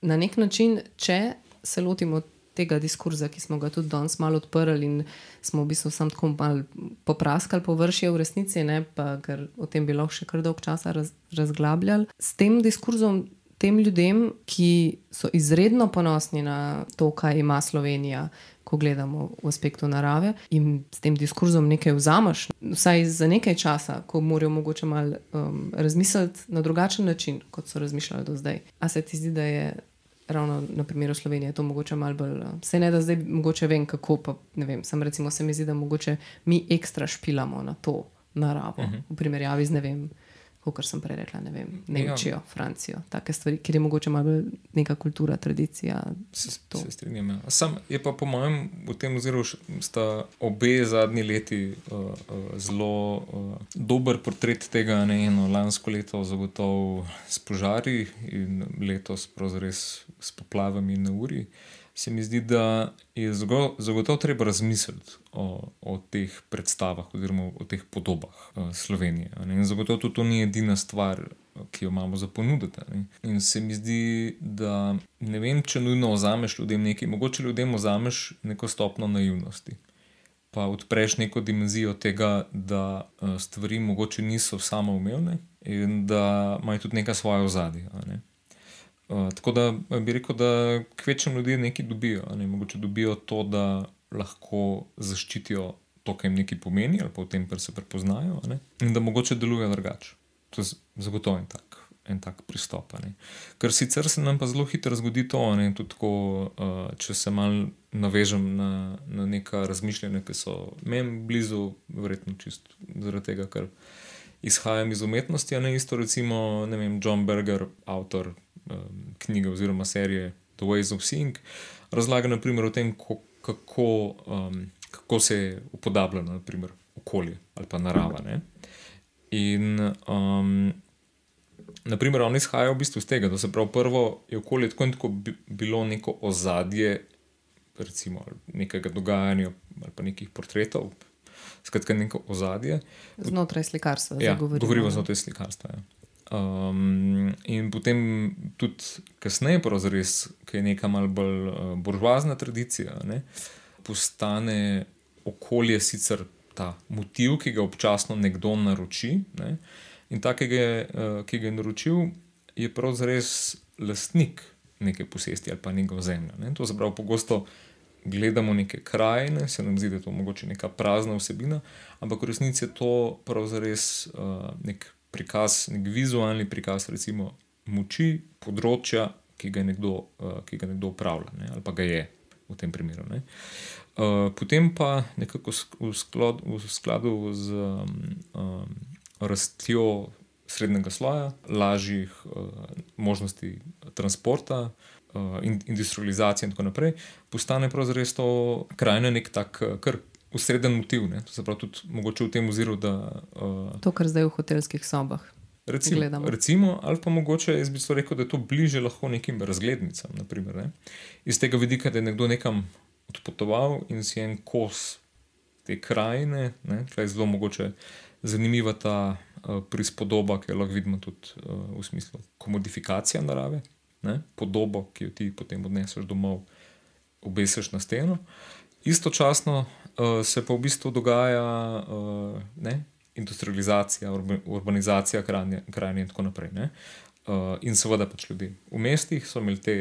Speaker 3: Na nek način, če se lotimo tega diskurza, ki smo ga tudi danes malo odprli in smo v bistvu samo tako malo popraskali površje v resnici, ne, pa ker o tem bi lahko še kar dolg časa raz, razglabljali, s tem diskurzom. Tem ljudem, ki so izredno ponosni na to, kaj ima Slovenija, ko gledamo v aspektu narave in s tem diskurzom nekaj vzameš, vsaj za nekaj časa, ko morajo mogoče malo um, razmisliti na drugačen način, kot so razmišljali do zdaj. A se ti zdi, da je ravno na primeru Slovenije to mogoče malo bolj. Se ne da zdaj mogoče vem, kako pa ne vem. Sam recimo se mi zdi, da mogoče mi ekstra špilamo na to naravo uh mhm. -huh. v primerjavi z ne vem kot sem prej rekla, ne vem, Nemčijo, ja. Francijo, take stvari, kjer je mogoče malo neka kultura, tradicija.
Speaker 4: Se, se strinjam. Ja. Sam je pa po mojem v tem oziru, sta obe zadnji leti uh, uh, zelo uh, dober portret tega. Ne, eno lansko leto zagotovo s požari in letos pravzaprav s poplavami na uri. Uh, se mi zdi, da je zagotovo treba razmisliti o, o teh predstavah oziroma o teh podobah uh, Slovenije. In zagotovo tudi to ni edina stvar, ki jo imamo za ponuditi. In se mi zdi, da ne vem, če nujno ozameš ljudem nekaj, mogoče ljudem ozameš neko stopno naivnosti. Pa odpreš neko dimenzijo tega, da stvari mogoče niso samoumevne in da imajo tudi neka svoja ozadja. Ne? Uh, tako da bi rekel, da kvečem ljudi nekaj dobijo. Ne? Mogoče dobijo to, da lahko zaščitijo to, kar jim nekaj pomeni, ali pa v tem, kar se prepoznajo, ne? in da mogoče delujejo drugače. To je zagotovo en tak, en tak pristop. Ne? Ker sicer se nam pa zelo hitro zgodi to, ne? tudi tako, uh, če se mal navežem na, na neka razmišljanja, ki so meni blizu, verjetno čisto zaradi tega, ker izhajam iz umetnosti, a ne isto recimo, vem, John Berger, avtor um, knjige oziroma serije The Ways of Seeing, razlaga naprimer o tem, kako, um, kako se je upodabljeno naprimer, okolje ali pa narava. Ne? In um, naprimer, on izhaja v bistvu iz tega, da se prav prvo je okolje tako in tako bilo neko ozadje. Recimo nekega dogajanja ali pa nekih portretov, skratka, neko ozadje.
Speaker 3: Znotraj slikarstva,
Speaker 4: ja, govorimo znotraj slikarstva. Ja. Um, in potem tudi kasneje, ki je neka malce bolj uh, buržoazna tradicija, ne, postane okolje sicer ta motiv, ki ga občasno nekdo naroči. Ne, in ta, ki ga, je, uh, ki ga je naročil, je pravzaprav lastnik neke posesti ali pa nekega zemlja. Ne. To se pravi, pogosto gledamo neke krajine, se nam zdi, da je to mogoče neka prazna vsebina, ampak v resnici je to pravzaprav uh, nek prikaz, nek vizualni prikaz, recimo, moči področja, ki ga nekdo, uh, ki ga nekdo upravlja, ne, ali pa ga je v tem primeru. Uh, potem pa nekako v skladu, v skladu z um, um, rastjo srednjega sloja, lažjih uh, možnosti transporta. Industrializacija, in tako naprej, postane pravzaprav to krajina nek tak, kar usreden motiv. Ne? To se pravi, tudi mogoče v tem oziru. Da,
Speaker 3: uh, to, kar zdaj v hotelskih sobah.
Speaker 4: Recimo, recimo, ali pa mogoče jaz bi rekel, da je to bliže lahko nekim razglednicam. Naprimer, ne? Iz tega vidika, da je nekdo nekam odpotoval in si en kos te krajine, tukaj je zelo mogoče zanimiva ta uh, prispodoba, ki jo lahko vidimo tudi uh, v smislu komodifikacije narave, ne? podobo, ki jo ti potem odneseš domov, obesiš na steno. Istočasno uh, se pa v bistvu dogaja uh, ne, industrializacija, urbanizacija krajine in tako naprej. Ne? Uh, in seveda pač ljudi v mestih so imeli te,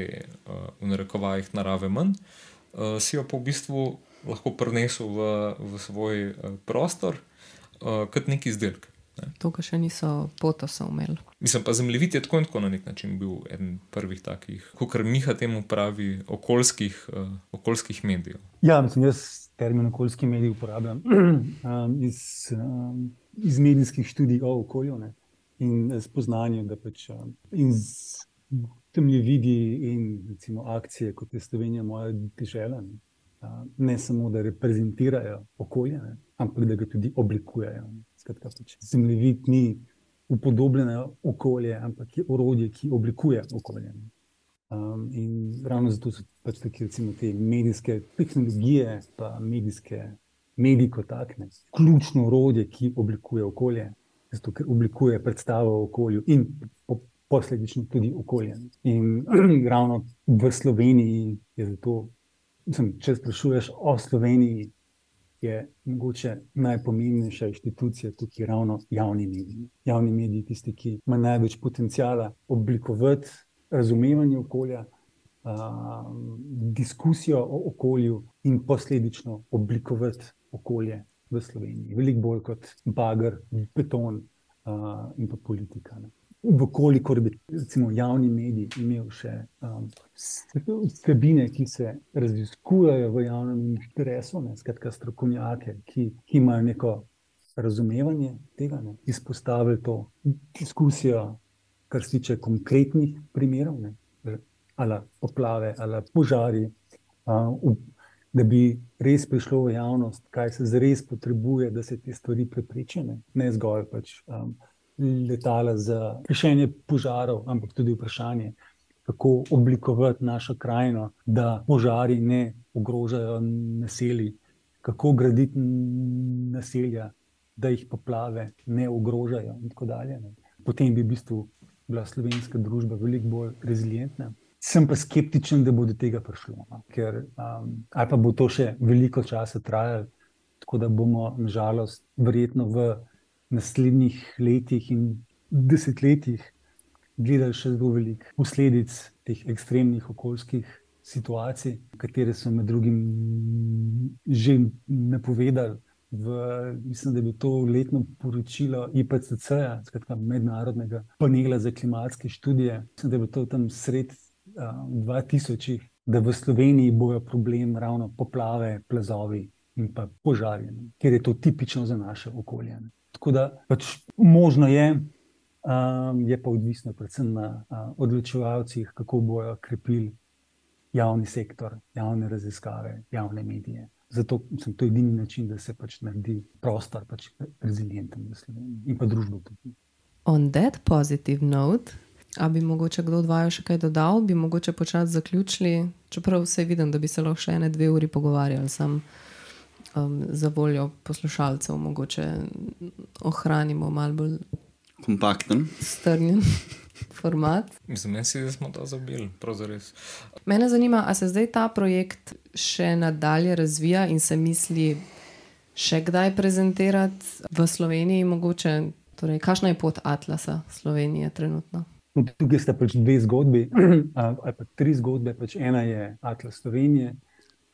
Speaker 4: uh, v narekovajih, narave manj, uh, si jo pa v bistvu lahko prenesel v, v svoj uh, prostor uh, kot neki izdelek. Ne.
Speaker 3: To, kar še niso potosov imeli.
Speaker 4: Mislim pa, zemljevid je tako in tako na nek način bil eden prvih takih, kot Miha temu pravi, okoljskih, uh, okoljskih medijev.
Speaker 5: Ja, mislim, jaz termin okoljski medij uporabljam um, iz, um, iz medijskih študij o okolju. Ne in spoznanju, da pač tam je vidi in recimo akcije, kot je Slovenija, moja država. Ne samo, da reprezentirajo okolje, ne, ampak da ga tudi oblikujejo. Skratka, zemljevid ni upodobljeno okolje, ampak je orodje, ki oblikuje okolje. Um, in ravno zato so pač take, recimo, te medijske tehnologije, pa medijske medije kot takne, ključno orodje, ki oblikuje okolje zato, ker oblikuje predstavo o okolju in po, posledično tudi okolje. In ravno v Sloveniji je zato, mislim, če sprašuješ o Sloveniji, je mogoče najpomembnejša inštitucija tukaj ravno javni mediji. Javni mediji, tisti, ki ima največ potencijala oblikovati razumevanje okolja. Uh, diskusijo o okolju in posledično oblikovati okolje v Sloveniji, veliko bolj kot bager, beton uh, in pa politika. Ne. Vkolikor bi recimo, javni medij imel še um, vsebine, ki se raziskujejo v javnem interesu, ne, skratka, strokovnjake, ki, ki imajo neko razumevanje tega, ne, izpostavili to diskusijo, kar se tiče konkretnih primerov, ne, ali poplave, ali požari. Uh, da bi res prišlo v javnost, kaj se zares potrebuje, da se te stvari preprečijo. Ne zgolj pač, um, letala za rešenje požarov, ampak tudi vprašanje, kako oblikovati našo krajino, da požari ne ogrožajo naselij, kako graditi naselja, da jih poplave ne ogrožajo. Potem bi v bistvu bila slovenska družba veliko bolj rezilientna. Sem pa skeptičen, da bo do tega prišlo, no? ker um, ali pa bo to še veliko časa trajalo, tako da bomo, nažalost, verjetno v naslednjih letih in desetletjih gledali še zelo veliko posledic teh ekstremnih okoljskih situacij, katere so med drugim že napovedali. V, mislim, da je bilo to letno poročilo IPCC, skratka, mednarodnega panela za klimatske študije. Mislim, da je bilo to tam sred 2000, da v Sloveniji bojo problem ravno poplave, plazovi in pa požarje, ker je to tipično za naše okolje. Ne. Tako da pač možno je, um, je pa odvisno predvsem na uh, odločevalcih, kako bojo krepili javni sektor, javne raziskave, javne medije. Zato sem to edini način, da se pač naredi prostor, pač rezilienten v Sloveniji in pa družbo tudi.
Speaker 3: On that positive note. A bi mogoče kdo od vaju še kaj dodal, bi mogoče počasi zaključili, čeprav vse vidim, da bi se lahko še ene dve uri pogovarjali, sem um, za voljo poslušalcev, mogoče ohranimo malo bolj
Speaker 1: kompakten,
Speaker 3: strnjen format.
Speaker 4: Mislim, da smo to zabili, pravzaprav res.
Speaker 3: Mene zanima, ali se zdaj ta projekt še nadalje razvija in se misli še kdaj prezentirati v Sloveniji, mogoče. Torej, kakšna je pot Atlasa Slovenije trenutno?
Speaker 5: Tukaj sta pač dve zgodbi, ali pa tri zgodbe. Pač ena je Atlas Slovenije,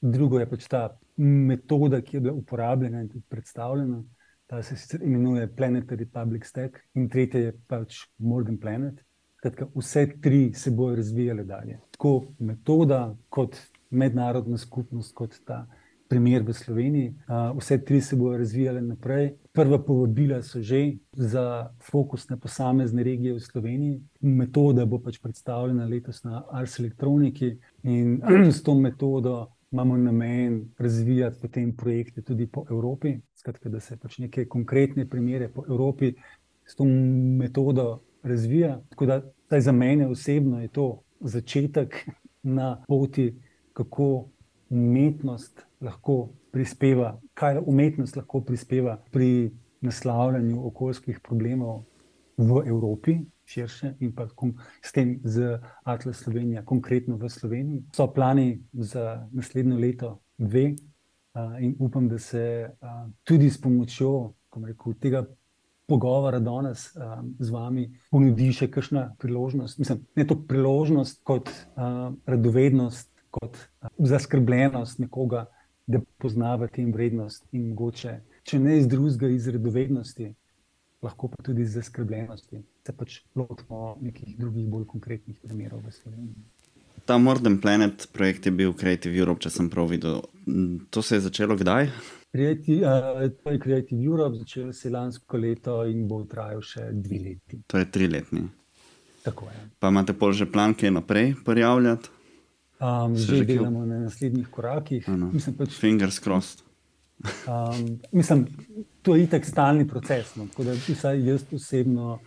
Speaker 5: druga je pač ta metoda, ki je bila uporabljena in tudi predstavljena. Ta se sicer imenuje Planetary Public Stack, in tretja je pač Morgan Planet. Kratka, vse tri se bodo razvijale dalje. Tako metoda, kot mednarodna skupnost, kot ta primer v Sloveniji. Vse tri se bodo razvijale naprej. Prva povabila so že za fokus na posamezne regije v Sloveniji. Metoda bo pač predstavljena letos na Ars Elektroniki in s to metodo imamo namen razvijati potem projekte tudi po Evropi. Skratka, da se pač neke konkretne primere po Evropi s to metodo razvija. Tako da za mene osebno je to začetek na poti, kako umetnost lahko prispeva, kaj umetnost lahko prispeva pri naslavljanju okoljskih problemov v Evropi, širše in pa s tem z Atlas Slovenija, konkretno v Sloveniji. So plani za naslednjo leto, dve, in upam, da se tudi s pomočjo rekel, tega pogovora danes um, z vami ponudi še kakšna priložnost. Mislim, ne to priložnost kot uh, radovednost, kot uh, zaskrbljenost nekoga, da poznava tem vrednost in mogoče, če ne iz drugega, iz radovednosti, lahko pa tudi iz zaskrbljenosti, se pač lotimo nekih drugih, bolj konkretnih primerov v Sloveniji.
Speaker 1: Ta Morden Planet projekt je bil Creative Europe, če sem prav videl. To se je začelo kdaj?
Speaker 5: Creative, uh, to je Creative Europe, začel se lansko leto in bo trajal še dve leti.
Speaker 1: To je triletni.
Speaker 5: Tako je.
Speaker 1: Pa imate pol že plan, kaj naprej prijavljati?
Speaker 5: Um, že delamo na naslednjih korakih.
Speaker 1: Mislim, pač, Fingers crossed.
Speaker 5: um, mislim, to je itek stalni proces. No, tako da vsaj jaz osebno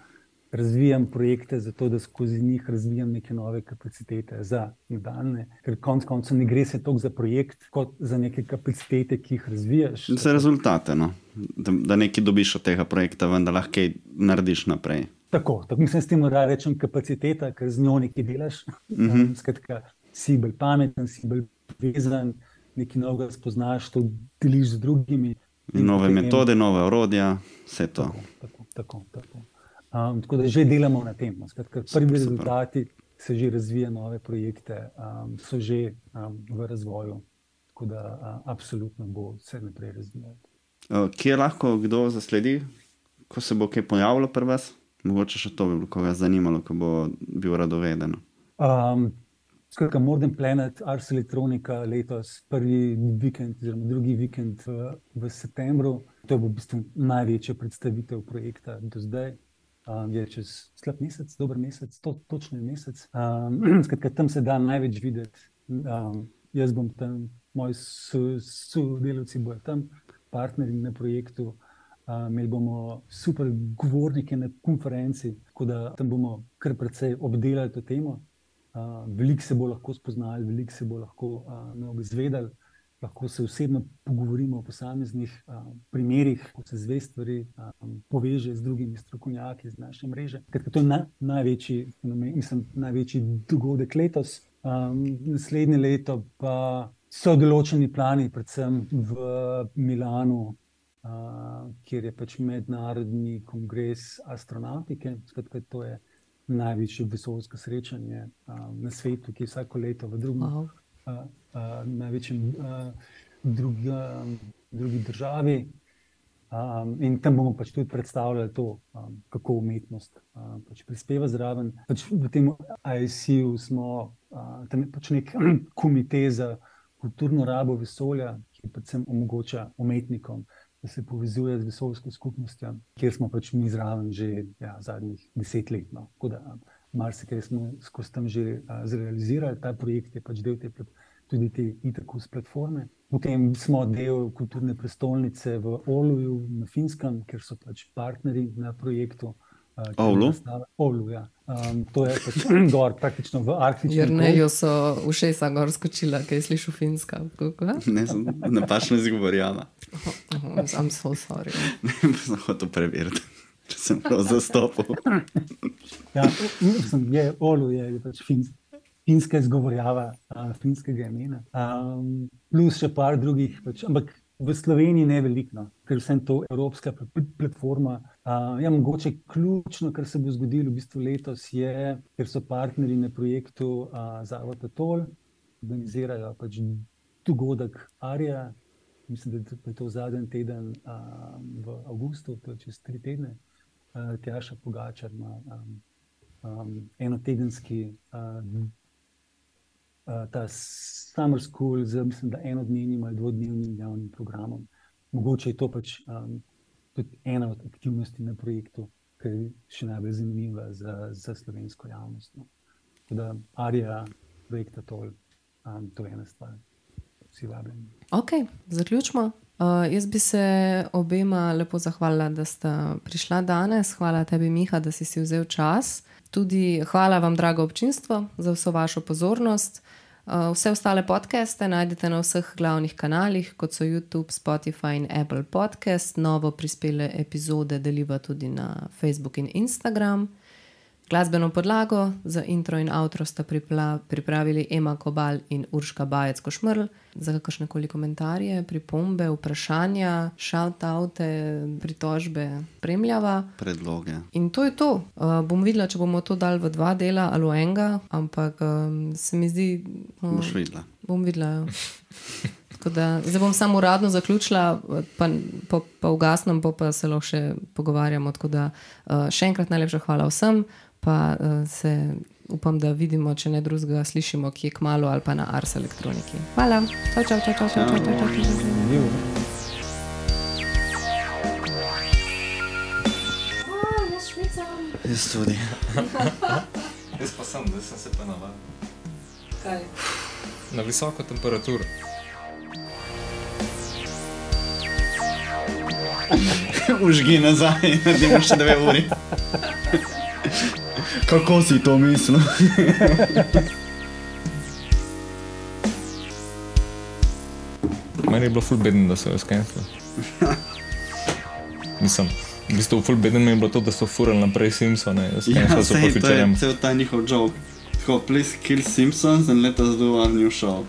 Speaker 5: razvijam projekte, zato da skozi njih razvijam neke nove kapacitete za nadaljne. Ker konec koncev ne gre se toliko za projekt, kot za neke kapacitete, ki jih razvijaš.
Speaker 1: Za rezultate, no? da, da nekaj dobiš od tega projekta, vendar lahko narediš naprej.
Speaker 5: Tako, tako mislim, s tem da rečem kapaciteta, ker z njo nekaj delaš. Mm -hmm. Skratka, si bolj pameten, si bolj vezan, nekaj novega spoznaš, to deliš z drugimi.
Speaker 1: Nove metode, nove orodja, vse to.
Speaker 5: Tako, tako, tako. tako. Um, tako da že delamo na tem. No. Skratka, prvi super, rezultati super. se že razvijajo, nove projekte um, so že um, v razvoju. Tako da uh, absolutno bo vse naprej razvijalo.
Speaker 1: Uh, kje lahko kdo zasledi, ko se bo kaj pojavilo pri vas? Mogoče še to bi bilo koga zanimalo, ko bo bil radoveden.
Speaker 5: Um, skratka, Modern Planet, Ars Electronica letos, prvi vikend, oziroma drugi vikend v, v septembru. To bo v bistvu največja predstavitev projekta do zdaj um, je čez slab mesec, dober mesec, to, točno je mesec. Um, skratka, tam se da največ videti. Um, jaz bom tam, moji sodelavci so bodo tam, partnerji na projektu. Uh, imeli bomo super govornike na konferenci, tako da tam bomo kar precej obdelali to temo. Uh, veliko se bo lahko spoznali, veliko se bo lahko uh, izvedeli lahko se osebno pogovorimo o posameznih um, primerih, ko se zve stvari, um, poveže z drugimi strokovnjaki iz naše mreže. Ker to je na, največji, mislim, največji dogodek letos. Um, naslednje leto pa so določeni plani, predvsem v Milanu. Uh, kjer je pač mednarodni kongres astronautike, skratka, to je največje vesoljsko srečanje um, na svetu, ki je vsako leto v drugem wow uh, največjem uh, drugi, uh, drugi državi. Um, in tam bomo pač tudi predstavljali to, um, kako umetnost uh, pač prispeva zraven. Pač v tem ICU smo uh, pač nek komitej za kulturno rabo vesolja, ki predvsem omogoča umetnikom, da se povezuje z vesoljsko skupnostjo, kjer smo pač mi zraven že ja, zadnjih deset let. No. Marsikaj smo skozi tam že uh, zrealizirali, ta projekt je pač del te tudi te e-takus platforme. Potem smo del kulturne prestolnice v Oluju na Finskem, ker so pač partnerji na projektu.
Speaker 1: Olu.
Speaker 5: Olu ja. um, to je pač gor, praktično v Arktiku.
Speaker 3: Jer ne, jo so ušesa gor skočila, kaj slišiš finska.
Speaker 1: ne, sem napačno izgovorjala.
Speaker 3: Sam so sorry.
Speaker 1: Ne, sem hotel preveriti. Če sem prav zastopil.
Speaker 5: ja, mislim, je, Olu je, je pač finski finska izgovorjava, uh, finskega imena. Um, plus še par drugih, pač, ampak v Sloveniji ne veliko, no, ker vsem to evropska platforma. Uh, ja, mogoče ključno, kar se bo zgodilo v bistvu letos, je, ker so partnerji na projektu uh, Zavod Atol, organizirajo pač dogodek Arija. Mislim, da je to zadnji teden uh, v Avgustu, to je čez tri tedne. Uh, Tjaša Pogačar ima um, um, enotedenski uh, uh, ta summer school z mislim, enodnevnim ali dvodnevnim javnim programom. Mogoče je to pač um, tudi ena od aktivnosti na projektu, ki je še najbolj zanimiva za, za slovensko javnost. No. Da, Arija, projekta Tol, um, to je ena stvar, vsi vabljeni.
Speaker 3: Ok, zaključimo. Uh, jaz bi se obema lepo zahvalila, da ste prišla danes. Hvala tebi, Miha, da si si vzel čas. Tudi hvala vam, drago občinstvo, za vso vašo pozornost. Uh, vse ostale podcaste najdete na vseh glavnih kanalih, kot so YouTube, Spotify in Apple Podcast. Novo prispele epizode deliva tudi na Facebook in Instagram. Glasbeno podlago za intro in outro sta pripla, pripravili Ema Kobal in Urška Bajec Košmrl. Za kakršne koli komentarje, pripombe, vprašanja, šaltaute, pritožbe, spremljava.
Speaker 1: Predloge.
Speaker 3: In to je to. Uh, bom videla, če bomo to dali v dva dela ali v enega, ampak um, se mi zdi. Um,
Speaker 1: Boš videla.
Speaker 3: Bom videla. Ja. Tako Da, zdaj bom samo uradno zaključila, pa, pa, pa ugasnem, pa, pa se lahko še pogovarjamo. Tako Da, uh, še enkrat najlepša hvala vsem, pa uh, se upam, da vidimo, če ne drugega, slišimo, ki je kmalo ali pa na Ars elektroniki. Hvala, čau, čau, čau, čau, čau, čau, čau, čau, čau,
Speaker 6: jaz
Speaker 1: tudi.
Speaker 4: Jaz pa sem, da sem se pa navadil.
Speaker 3: Kaj?
Speaker 4: Na visoko temperaturo.
Speaker 1: Užgi nazaj, naredimo še dve uri. Kako si to mislil?
Speaker 4: Meni je bilo full beden, da so jo skenirali. Nisem. V bistvu full beden mi je bilo to, da so furali naprej Simpsone,
Speaker 1: Ja, sej, to je cel ta njihov joke. Tako, please kill Simpsons and let us do our new show.